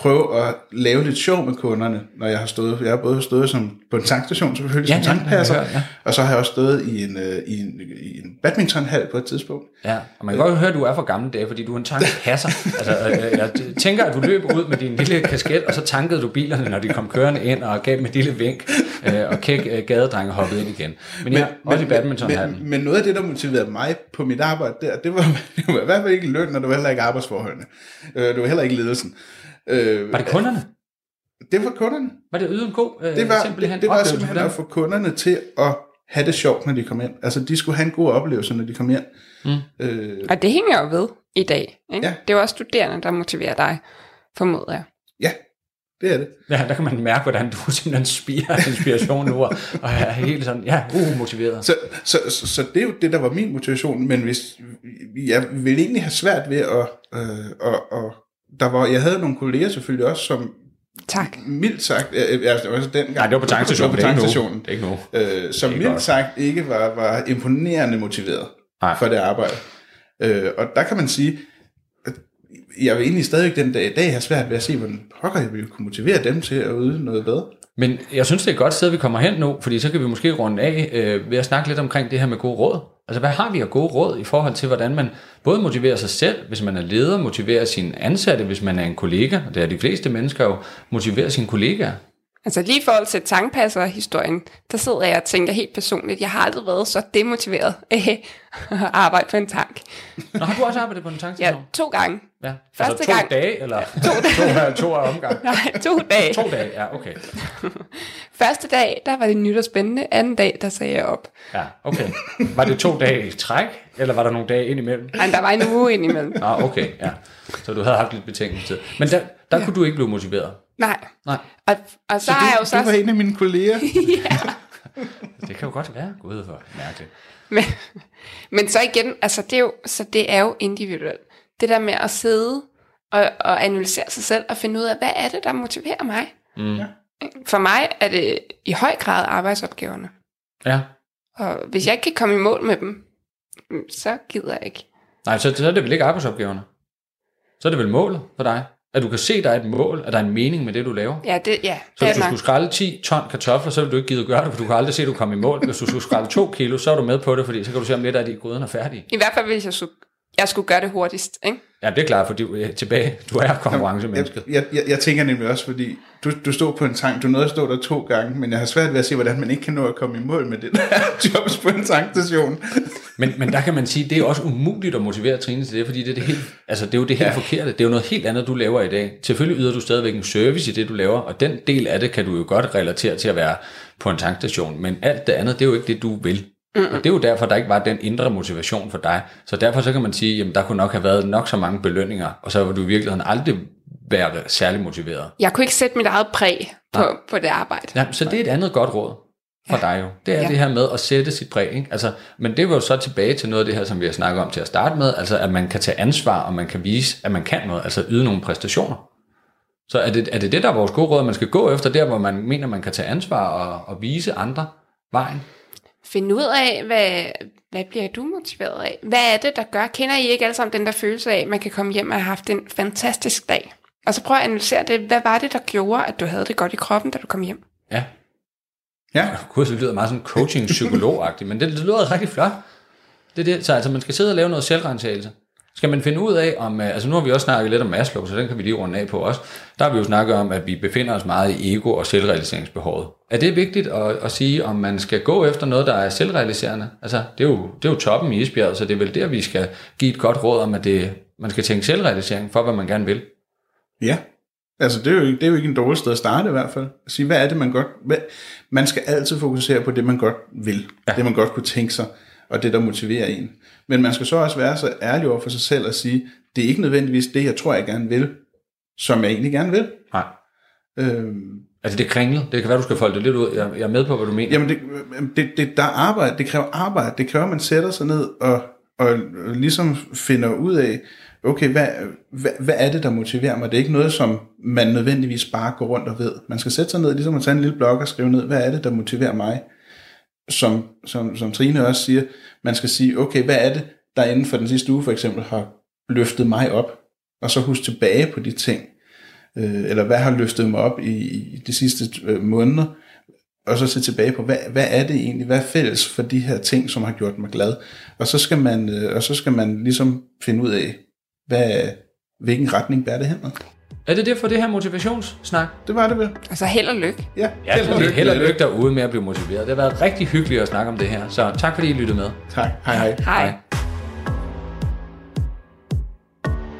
prøve at lave lidt sjov med kunderne, når jeg har stået, jeg har både stået som på en tankstation selvfølgelig, Ja, som ja, tankpasser, jeg hørt, og så har jeg også stået i en, øh, i en, i en badmintonhal på et tidspunkt. Ja, og man kan godt høre, at du er fra gamle dage, fordi du er en tankpasser. altså, øh, jeg tænker, at du løb ud med din lille kasket, og så tankede du bilerne, når de kom kørende ind, og gav dem et lille vink, øh, og kæk øh, gadedrenge hoppede ind igen. Men, men ja, også i badmintonhallen. men, men noget af det, der motiverede mig på mit arbejde der, det var, det var i hvert fald ikke løn, og det var heller ikke arbejdsforholdene. Øh, det var heller ikke ledelsen. Øh, Var det kunderne? Det var kunderne. Var det yde en god øh, Det var, simpelthen det var oplevelse simpelthen at få kunderne til at have det sjovt, når de kom ind. Altså, de skulle have en god oplevelse, når de kom ind. Mm. Øh, Og det hænger jo ved i dag. Ikke? Ja. Det er jo også studerende, der motiverer dig, formoder jeg. ja, det er det. Ja, der kan man mærke, hvordan du simpelthen spiger inspiration nu, og er helt sådan, ja, uh, motiveret. Så, så, så, så det er jo det, der var min motivation, men hvis, jeg ville egentlig have svært ved at, øh, og, og der var, jeg havde nogle kolleger selvfølgelig også, som Tak. mildt sagt, øh, altså også dengang, Nej, det var på tankstationen, det var på det er ikke nu. tankstationen, Det er ikke nu. øh, som mildt godt. sagt ikke var, var imponerende motiveret Nej. for det arbejde. Øh, og der kan man sige, at jeg vil egentlig stadigvæk den dag i dag have svært ved at se, hvordan pokker jeg ville kunne motivere dem til at yde noget bedre. Men jeg synes, det er et godt sted, vi kommer hen nu, fordi så kan vi måske runde af øh, ved at snakke lidt omkring det her med gode råd. Altså, hvad har vi af gode råd i forhold til, hvordan man både motiverer sig selv, hvis man er leder, motiverer sine ansatte, hvis man er en kollega, og det er de fleste mennesker jo, motiverer sine kollegaer. Altså lige i forhold til tankpasser-historien, der sidder jeg og tænker helt personligt, jeg har aldrig været så demotiveret af at arbejde på en tank. Nå, har du også arbejdet på en Ja, tankstation? to gange. Ja. Første altså to gang- dage, eller to, dage. to, to af omgang? Nej, to dage. To dage, ja, okay. Første dag, der var det nyt og spændende. Anden dag, der sagde jeg op. Ja, okay. Var det to dage i træk, eller var der nogle dage ind imellem? Men der var en uge indimellem. Nå, okay, ja. Så du havde haft lidt betænkningstid. Men der, der ja. kunne du ikke blive motiveret. Nej. Nej, Og, og så, Så har jeg jo det, så... det var en af mine kolleger. det kan jo godt være. Gud, hvor mærkeligt. Men, men så igen, altså det er jo, så det er jo individuelt. Det der med at sidde og, og analysere sig selv og finde ud af, hvad er det, der motiverer mig? Mm. For mig er det i høj grad arbejdsopgaverne. Ja. Og hvis jeg ikke kan komme i mål med dem, så gider jeg ikke. Nej, så, så er det vel ikke arbejdsopgaverne. Så er det vel målet for dig. At du kan se, der er et mål, at der er en mening med det, du laver. Ja, det, ja, Så hvis du skulle skrælle 10 ton kartofler, så ville du ikke gide at gøre det, for du kan aldrig se, at du kommer i mål. Hvis du skulle skrælle 2 kilo, så er du med på det, fordi så kan du se, om lidt af de gryden er færdige. I hvert fald, hvis jeg skulle, jeg skulle gøre det hurtigst. Ikke? Ja, det er klart, fordi du er tilbage. Du er konkurrencemennesket. Jeg, jeg, jeg tænker nemlig også, fordi du, du stod på en tank, du nåede at stå der to gange, men jeg har svært ved at se, hvordan man ikke kan nå at komme i mål med det der jobs på en tankstation. Men, men der kan man sige, det er også umuligt at motivere Trine til det, fordi det er, det helt, altså det er jo det helt ja. forkerte. Det er jo noget helt andet, du laver i dag. Selvfølgelig yder du stadigvæk en service i det, du laver, og den del af det kan du jo godt relatere til at være på en tankstation. Men alt det andet, det er jo ikke det, du vil. Mm. Og det er jo derfor, der ikke var den indre motivation for dig. Så derfor så kan man sige, jamen der kunne nok have været nok så mange belønninger, og så vil du i virkeligheden aldrig være særlig motiveret. Jeg kunne ikke sætte mit eget præg på, på det arbejde. Ja, så det er et andet godt råd for dig jo. Det er ja. Det her med at sætte sit præg. Ikke? Altså, men det var jo så tilbage til noget af det her, som vi har snakket om til at starte med, altså at man kan tage ansvar, og man kan vise, at man kan noget, altså yde nogle præstationer. Så er det, er det det, der er vores gode råd, man skal gå efter der, hvor man mener, man kan tage ansvar og, og vise andre vejen? Finde ud af, hvad, hvad bliver du motiveret af? Hvad er det, der gør? Kender I ikke alle sammen den der følelse af, at man kan komme hjem og have haft en fantastisk dag? Og så prøv at analysere det. Hvad var det, der gjorde, at du havde det godt i kroppen, da du kom hjem? Ja. Ja, så lyder meget sådan coaching psykolog men det, det lyder rigtig flot. Det er det. Så altså, man skal sidde og lave noget selvrensagelse. Skal man finde ud af, om, øh, altså nu har vi også snakket lidt om Maslow, så den kan vi lige runde af på også. Der har vi jo snakket om, at vi befinder os meget i ego- og selvrealiseringsbehovet. Er det vigtigt at, at sige, om man skal gå efter noget, der er selvrealiserende? Altså, det er, jo, det er jo toppen i isbjerget, så det er vel der, vi skal give et godt råd om, at det, man skal tænke selvrealisering for, hvad man gerne vil. ja. Altså, det er, jo, ikke- det er jo ikke en dårlig sted at starte i hvert fald. At sige, hvad er det, man godt... Hvad, man skal altid fokusere på det, man godt vil. Ja. Det, man godt kunne tænke sig, og det, der motiverer en. Men man skal så også være så ærlig over for sig selv og sige, det er ikke nødvendigvis det, jeg tror, jeg gerne vil, som jeg egentlig gerne vil. Nej. Øhm, Altså, det er kringlet. Det kan være, du skal folde det lidt ud. Jeg, jeg er med på, hvad du mener. Jamen, det, det, det, der er arbejde, det kræver arbejde. Det kræver, at man sætter sig ned og, og ligesom finder ud af, okay, hvad, hvad, hvad er det, der motiverer mig? Det er ikke noget, som man nødvendigvis bare går rundt og ved. Man skal sætte sig ned, ligesom at tage en lille blog og skrive ned, hvad er det, der motiverer mig? Som, som, som Trine også siger, man skal sige, okay, hvad er det, der inden for den sidste uge for eksempel har løftet mig op? Og så huske tilbage på de ting. øh, eller hvad har løftet mig op i, i de sidste øh, måneder, og så se tilbage på, hvad, hvad er det egentlig, hvad er fælles for de her ting, som har gjort mig glad, og så skal man, øh, og så skal man ligesom finde ud af, hvad, hvilken retning bærer det hen? Er det derfor det her motivationssnak? Det var det vel. Altså held og lykke. Ja, Ja, held og lykke, held og lykke derude med at blive motiveret. Det har været rigtig hyggeligt at snakke om det her. Så tak fordi I lyttede med. Tak. Hej hej. Hej.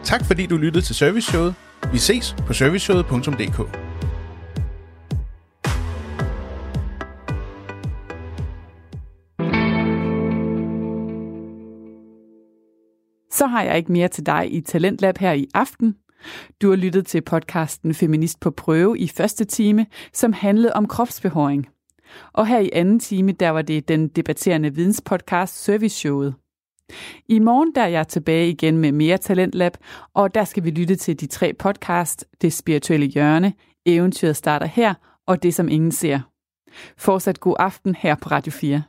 Tak fordi du lyttede til Serviceshowet. Vi ses på serviceshowet.dk. Så har jeg ikke mere til dig i Talentlab her i aften. Du har lyttet til podcasten Feminist på prøve i første time, som handlede om kropsbehåring. Og her i anden time, der var det den debatterende videnspodcast Service Showet. I morgen der er jeg tilbage igen med mere Talentlab, og der skal vi lytte til de tre podcast, Det spirituelle hjørne, Eventyret starter her, og Det som ingen ser. Fortsat god aften her på Radio 4.